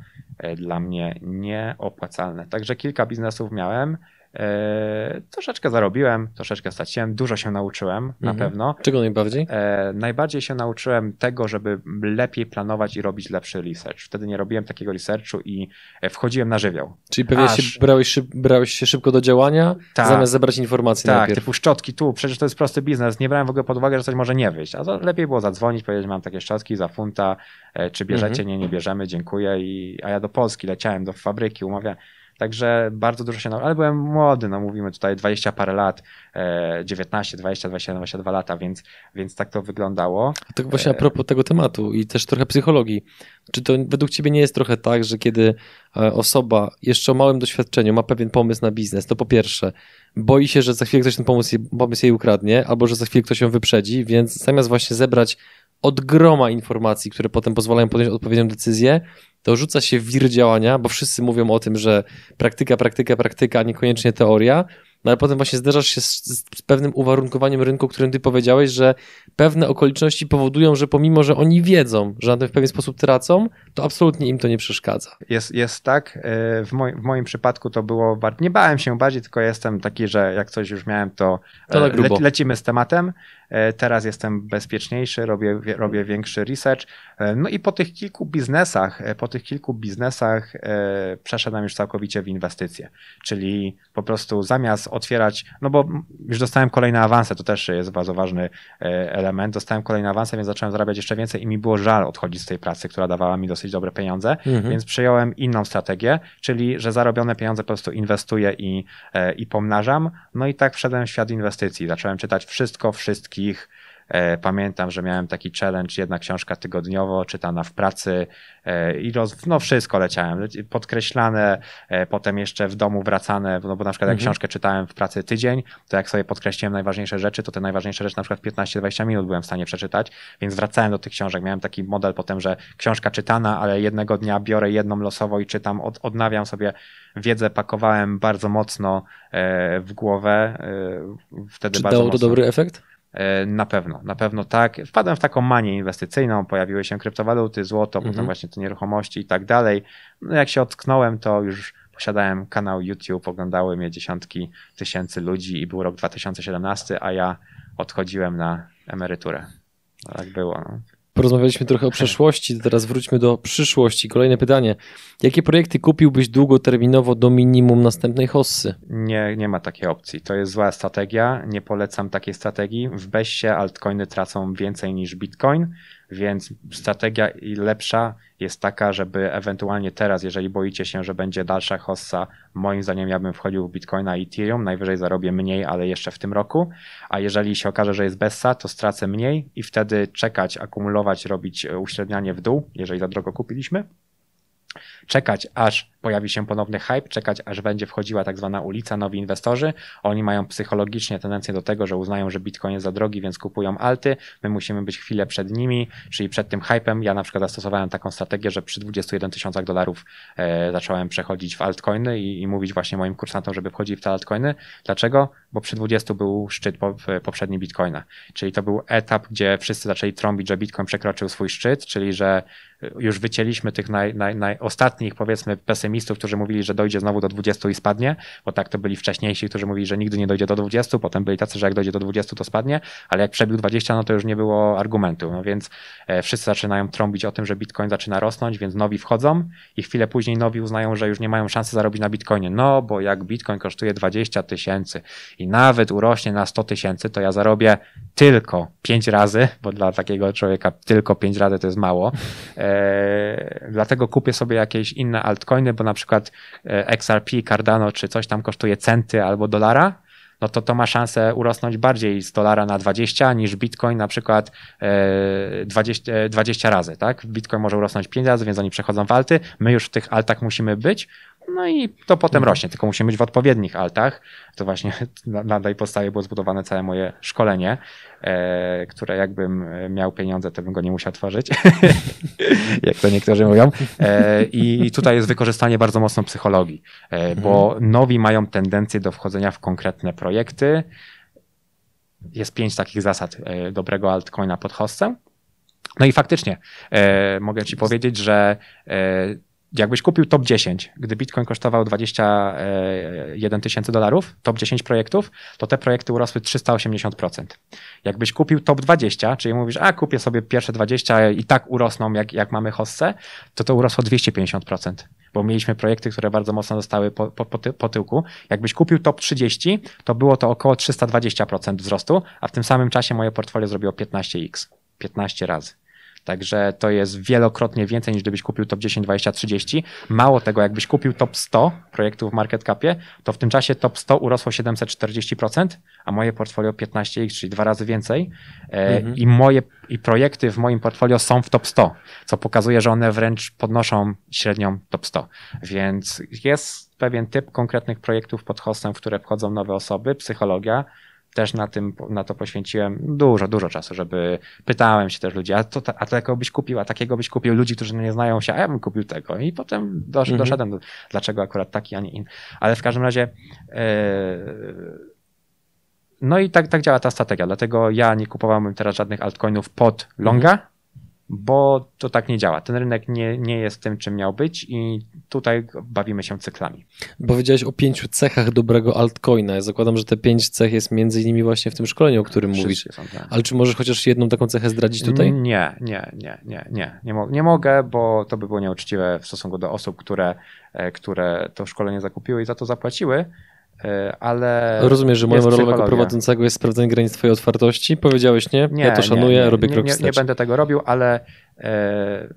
dla mnie nieopłacalne. Także kilka biznesów miałem. E, troszeczkę zarobiłem, troszeczkę straciłem, dużo się nauczyłem na mhm. pewno. Czego najbardziej? E, najbardziej się nauczyłem tego, żeby lepiej planować i robić lepszy research. Wtedy nie robiłem takiego researchu i e, wchodziłem na żywioł. Czyli pewnie Aż... się, brałeś, szyb, brałeś się szybko do działania, tak. zamiast zebrać informacje tak, najpierw. typu szczotki tu, przecież to jest prosty biznes, nie brałem w ogóle pod uwagę, że coś może nie wyjść. A lepiej było zadzwonić, powiedzieć, mam takie szczotki za funta, czy bierzecie, mhm. nie, nie bierzemy, dziękuję. I, a ja do Polski leciałem, do fabryki, umawiałem Także bardzo dużo się nauczyłem, ale byłem młody, no mówimy tutaj 20 parę lat, 19, 20, 21, 22 lata, więc, więc tak to wyglądało. A tak właśnie a propos tego tematu i też trochę psychologii. Czy to według ciebie nie jest trochę tak, że kiedy e, osoba jeszcze o małym doświadczeniu ma pewien pomysł na biznes, to po pierwsze boi się, że za chwilę ktoś ten pomysł, pomysł jej ukradnie, albo że za chwilę ktoś ją wyprzedzi, więc zamiast właśnie zebrać od groma informacji, które potem pozwalają podjąć odpowiednią decyzję, to rzuca się wir działania, bo wszyscy mówią o tym, że praktyka, praktyka, praktyka, a niekoniecznie teoria, no ale potem właśnie zderzasz się z, z, pewnym uwarunkowaniem rynku, którym ty powiedziałeś, że pewne okoliczności powodują, że pomimo, że oni wiedzą, że na tym w pewien sposób tracą, to absolutnie im to nie przeszkadza. Jest, jest tak. E, w, moj, w moim przypadku to było, nie bałem się bardziej, tylko jestem taki, że jak coś już miałem, to, to e, le, lecimy z tematem. E, teraz jestem bezpieczniejszy, robię, robię większy research. No i po tych kilku biznesach, po tych kilku biznesach przeszedłem już całkowicie w inwestycje. Czyli po prostu zamiast otwierać, no bo już dostałem kolejne awanse, to też jest bardzo ważny element. Dostałem kolejne awanse, więc zacząłem zarabiać jeszcze więcej i mi było żal odchodzić z tej pracy, która dawała mi dosyć dobre pieniądze, mhm. więc przyjąłem inną strategię, czyli że zarobione pieniądze po prostu inwestuję i, i pomnażam. No i tak wszedłem w świat inwestycji. Zacząłem czytać wszystko, wszystkich E, pamiętam, że miałem taki challenge, jedna książka tygodniowo, czytana w pracy e, i roz, no wszystko leciałem, podkreślane, e, potem jeszcze w domu wracane, no bo na przykład jak mhm. książkę czytałem w pracy tydzień, to jak sobie podkreśliłem najważniejsze rzeczy, to te najważniejsze rzeczy na przykład 15-20 minut byłem w stanie przeczytać, więc wracałem do tych książek. Miałem taki model potem, że książka czytana, ale jednego dnia biorę jedną losowo i czytam, od, odnawiam sobie wiedzę, pakowałem bardzo mocno w głowę. Wtedy Czy bardzo dało to mocno. dobry efekt? E, na pewno, na pewno tak. Wpadłem w taką manię inwestycyjną, pojawiły się kryptowaluty, złoto, mhm. potem właśnie te nieruchomości i tak dalej. No jak się otknąłem, to już posiadałem kanał YouTube, oglądały mnie dziesiątki tysięcy ludzi i był rok 2017, a ja odchodziłem na emeryturę. No, tak było. No. Porozmawialiśmy trochę o przeszłości, teraz wróćmy do przyszłości. Kolejne pytanie. Jakie projekty kupiłbyś długoterminowo do minimum następnej hossy? Nie, nie ma takiej opcji. To jest zła strategia. Nie polecam takiej strategii. W Bessie altcoiny tracą więcej niż Bitcoin, więc strategia lepsza jest taka, żeby ewentualnie teraz, jeżeli boicie się, że będzie dalsza hossa, moim zdaniem ja bym wchodził w Bitcoina i Ethereum, najwyżej zarobię mniej, ale jeszcze w tym roku, a jeżeli się okaże, że jest Bessa, to stracę mniej i wtedy czekać, akumulować, robić uśrednianie w dół, jeżeli za drogo kupiliśmy, czekać aż pojawi się ponowny hype, czekać aż będzie wchodziła tak zwana ulica, nowi inwestorzy. Oni mają psychologicznie tendencję do tego, że uznają, że Bitcoin jest za drogi, więc kupują alty. My musimy być chwilę przed nimi, czyli przed tym hypem. Ja na przykład zastosowałem taką strategię, że przy 21 tysiącach dolarów e, zacząłem przechodzić w altcoiny i, i, mówić właśnie moim kursantom, żeby wchodzili w te altcoiny. Dlaczego? Bo przy 20 był szczyt po, poprzedni Bitcoina. Czyli to był etap, gdzie wszyscy zaczęli trąbić, że Bitcoin przekroczył swój szczyt, czyli że już wycięliśmy tych naj, naj, naj ostatnich, powiedzmy, pesymistów, którzy mówili, że dojdzie znowu do 20 i spadnie, bo tak to byli wcześniejsi, którzy mówili, że nigdy nie dojdzie do 20, potem byli tacy, że jak dojdzie do 20, to spadnie, ale jak przebił 20, no to już nie było argumentu. No więc e, wszyscy zaczynają trąbić o tym, że Bitcoin zaczyna rosnąć, więc nowi wchodzą i chwilę później nowi uznają, że już nie mają szansy zarobić na Bitcoinie. No, bo jak Bitcoin kosztuje 20 tysięcy i nawet urośnie na 100 tysięcy, to ja zarobię tylko 5 razy, bo dla takiego człowieka tylko 5 razy to jest mało. E, dlatego kupię sobie jakieś inne altcoiny, bo na przykład e, XRP, Cardano czy coś tam kosztuje centy albo dolara, no to to ma szansę urosnąć bardziej z dolara na 20 niż Bitcoin na przykład 20, e, 20 razy, tak? Bitcoin może urosnąć 5 razy, więc oni przechodzą w alty. My już w tych altach musimy być, no i to potem mhm. rośnie, tylko musimy być w odpowiednich altach. To właśnie na, tej podstawie było zbudowane całe moje szkolenie, e, które jakbym miał pieniądze, to bym go nie musiał tworzyć, jak to niektórzy mówią. E, I tutaj jest wykorzystanie bardzo mocno psychologii, e, bo mhm. nowi mają tendencję do wchodzenia w konkretne projekty. Jest pięć takich zasad e, dobrego altcoina pod hostem. No i faktycznie e, mogę ci powiedzieć, że e, jakbyś kupił top 10, gdy Bitcoin kosztował 21 e, tysięcy dolarów, top 10 projektów, to te projekty urosły 380%. Jakbyś kupił top 20, czyli mówisz, a kupię sobie pierwsze 20 i tak urosną, jak, jak mamy hossę, to to urosło 250%, bo mieliśmy projekty, które bardzo mocno zostały po, po, po tyłku. Jakbyś kupił top 30, to było to około 320% wzrostu, a w tym samym czasie moje portfolio zrobiło 15x, 15 razy. Także to jest wielokrotnie więcej niż gdybyś kupił top 10, 20, 30. Mało tego, jakbyś kupił top 100 projektów w market capie, to w tym czasie top 100 urosło 740%, a moje portfolio 15x, czyli dwa razy więcej. E, mhm. I moje i projekty w moim portfolio są w top 100, co pokazuje, że one wręcz podnoszą średnią top 100. Więc jest pewien typ konkretnych projektów pod hostem, w które wchodzą nowe osoby, psychologia, też na tym, na to poświęciłem dużo, dużo czasu, żeby pytałem się też ludzi, a, to, a takiego byś kupił, a takiego byś kupił ludzi, którzy nie znają się, a ja bym kupił tego. I potem dosz, mhm. doszedłem do, dlaczego akurat taki, a nie inny. Ale w każdym razie yy, no i tak, tak działa ta strategia, dlatego ja nie kupowałbym teraz żadnych altcoinów pod longa, mhm bo to tak nie działa. Ten rynek nie, nie jest tym, czym miał być i tutaj bawimy się cyklami. Powiedziałeś o pięciu cechach dobrego altcoina. Ja zakładam, że te pięć cech jest między innymi właśnie w tym szkoleniu, o którym mówisz. Są, tak. Ale czy możesz chociaż jedną taką cechę zdradzić tutaj? Nie, nie, nie, nie, nie. Nie, mo nie mogę, bo to by było nieuczciwe w stosunku do osób, które, e, które to szkolenie zakupiły i za to zapłaciły. E, ale. Rozumiesz, że moją rolą jako prowadzącego jest sprawdzenie granic Twojej otwartości? Powiedziałeś nie? nie ja to szanuję, nie, nie, robię krok nie, nie, nie będę tego robił, ale e,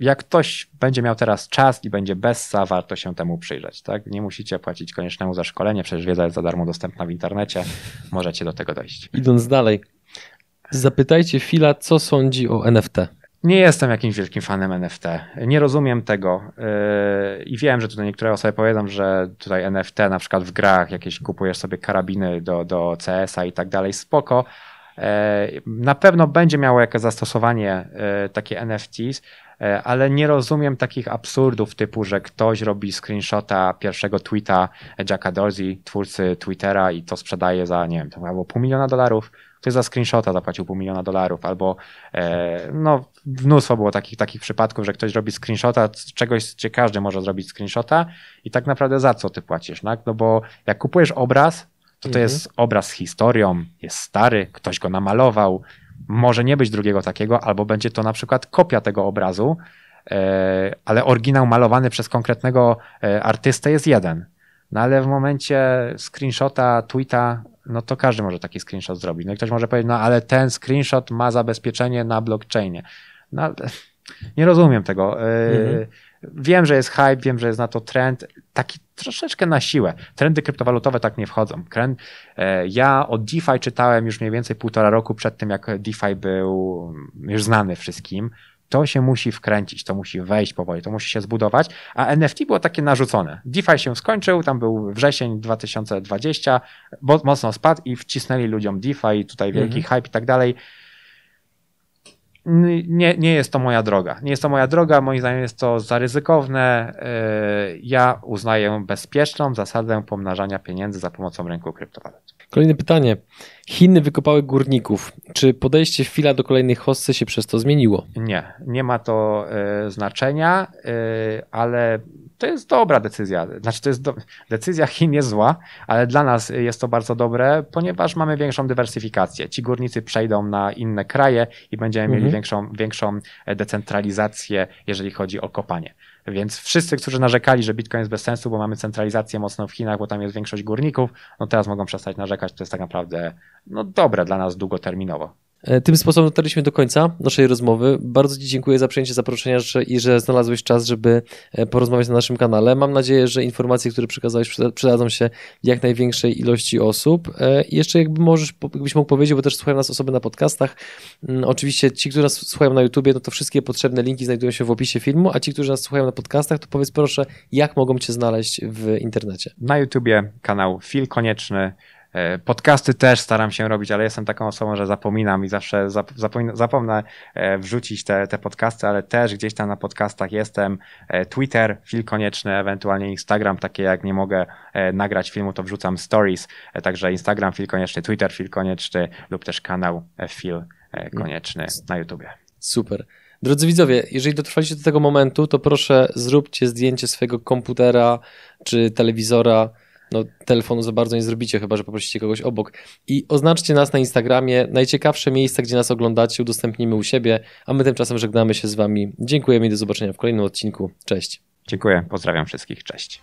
jak ktoś będzie miał teraz czas i będzie bessa, warto się temu przyjrzeć. Tak? Nie musicie płacić koniecznemu za szkolenie, przecież wiedza jest za darmo dostępna w internecie. Możecie do tego dojść. Idąc dalej, zapytajcie Fila, co sądzi o NFT. Nie jestem jakimś wielkim fanem NFT. Nie rozumiem tego yy, i wiem, że tutaj niektóre osoby powiedzą, że tutaj NFT na przykład w grach jakieś kupujesz sobie karabiny do, do CS-a i tak dalej, spoko. Yy, na pewno będzie miało jakieś zastosowanie yy, takie NFTs, ale nie rozumiem takich absurdów typu, że ktoś robi screenshota pierwszego tweeta Jacka Dorsey, twórcy Twittera i to sprzedaje za, nie wiem, było pół miliona dolarów, ktoś za screenshota zapłacił pół miliona dolarów, albo e, no, mnóstwo było takich, takich przypadków, że ktoś robi screenshota czegoś, gdzie każdy może zrobić screenshota i tak naprawdę za co ty płacisz, tak? No bo jak kupujesz obraz, to to mhm. jest obraz z historią, jest stary, ktoś go namalował, może nie być drugiego takiego, albo będzie to na przykład kopia tego obrazu, e, ale oryginał malowany przez konkretnego e, artystę jest jeden. No ale w momencie screenshota, tweeta, no to każdy może taki screenshot zrobić. No i ktoś może powiedzieć, no ale ten screenshot ma zabezpieczenie na blockchainie. No nie rozumiem tego. E, mhm. Wiem, że jest hype, wiem, że jest na to trend, taki troszeczkę na siłę. Trendy kryptowalutowe tak nie wchodzą. Ja o DeFi czytałem już mniej więcej półtora roku przed tym, jak DeFi był już znany wszystkim to się musi wkręcić, to musi wejść powoli, to musi się zbudować, a NFT było takie narzucone. DeFi się skończył, tam był wrzesień 2020, bo mocno spadł i wcisnęli ludziom DeFi, tutaj wielki mhm. hype i tak dalej. Nie, nie jest to moja droga. Nie jest to moja droga, moim zdaniem jest to za ryzykowne. Yy, ja uznaję bezpieczną zasadę pomnażania pieniędzy za pomocą rynku kryptowalut. Kolejne pytanie. Chiny wykopały górników. Czy podejście fila do kolejnej hossy się przez to zmieniło? Nie, nie ma to y, znaczenia, y, ale to jest dobra decyzja. Znaczy, to jest do... decyzja Chin jest zła, ale dla nas jest to bardzo dobre, ponieważ mamy większą dywersyfikację. Ci górnicy przejdą na inne kraje i będziemy mhm. mieli większą, większą decentralizację, jeżeli chodzi o kopanie. Więc wszyscy, którzy narzekali, że Bitcoin jest bez sensu, bo mamy centralizację mocno w Chinach, bo tam jest większość górników, no teraz mogą przestać narzekać. To jest tak naprawdę no, dobre dla nas długoterminowo. E, tym sposobem dotarliśmy do końca naszej rozmowy. Bardzo Ci dziękuję za przyjęcie zaproszenia i że znalazłeś czas, żeby e, porozmawiać na naszym kanale. Mam nadzieję, że informacje, które przekazałeś, przydadzą się jak największej ilości osób. E, I jeszcze jakby możesz, jakbyś mógł powiedzieć, bo też słuchają nas osoby na podcastach. Mm, oczywiście ci, którzy nas słuchają na YouTubie, no to wszystkie potrzebne linki znajdują się w opisie filmu, a ci, którzy nas słuchają na podcastach, to powiedz proszę, jak mogą Cię znaleźć w internecie. Na YouTubie kanał Fil Konieczny. E, podcasty też staram się robić, ale jestem taką osobą, że zapominam i zawsze zapomnę e, wrzucić te, te podcasty, ale też gdzieś tam na podcastach jestem. E, Twitter, film konieczny, ewentualnie Instagram, takie jak nie mogę nagrać filmu, to wrzucam stories. Także Instagram, film konieczny, Twitter, film konieczny lub też kanał film konieczny na YouTubie. Super. Drodzy widzowie, jeżeli dotrwaliście do tego momentu, to proszę zróbcie zdjęcie swojego komputera czy telewizora no, telefonu za bardzo nie zrobicie, chyba że poprosicie kogoś obok. I oznaczcie nas na Instagramie. Najciekawsze miejsca, gdzie nas oglądacie, udostępnimy u siebie, a my tymczasem żegnamy się z Wami. Dziękujemy i do zobaczenia w kolejnym odcinku. Cześć. Dziękuję, pozdrawiam wszystkich. Cześć.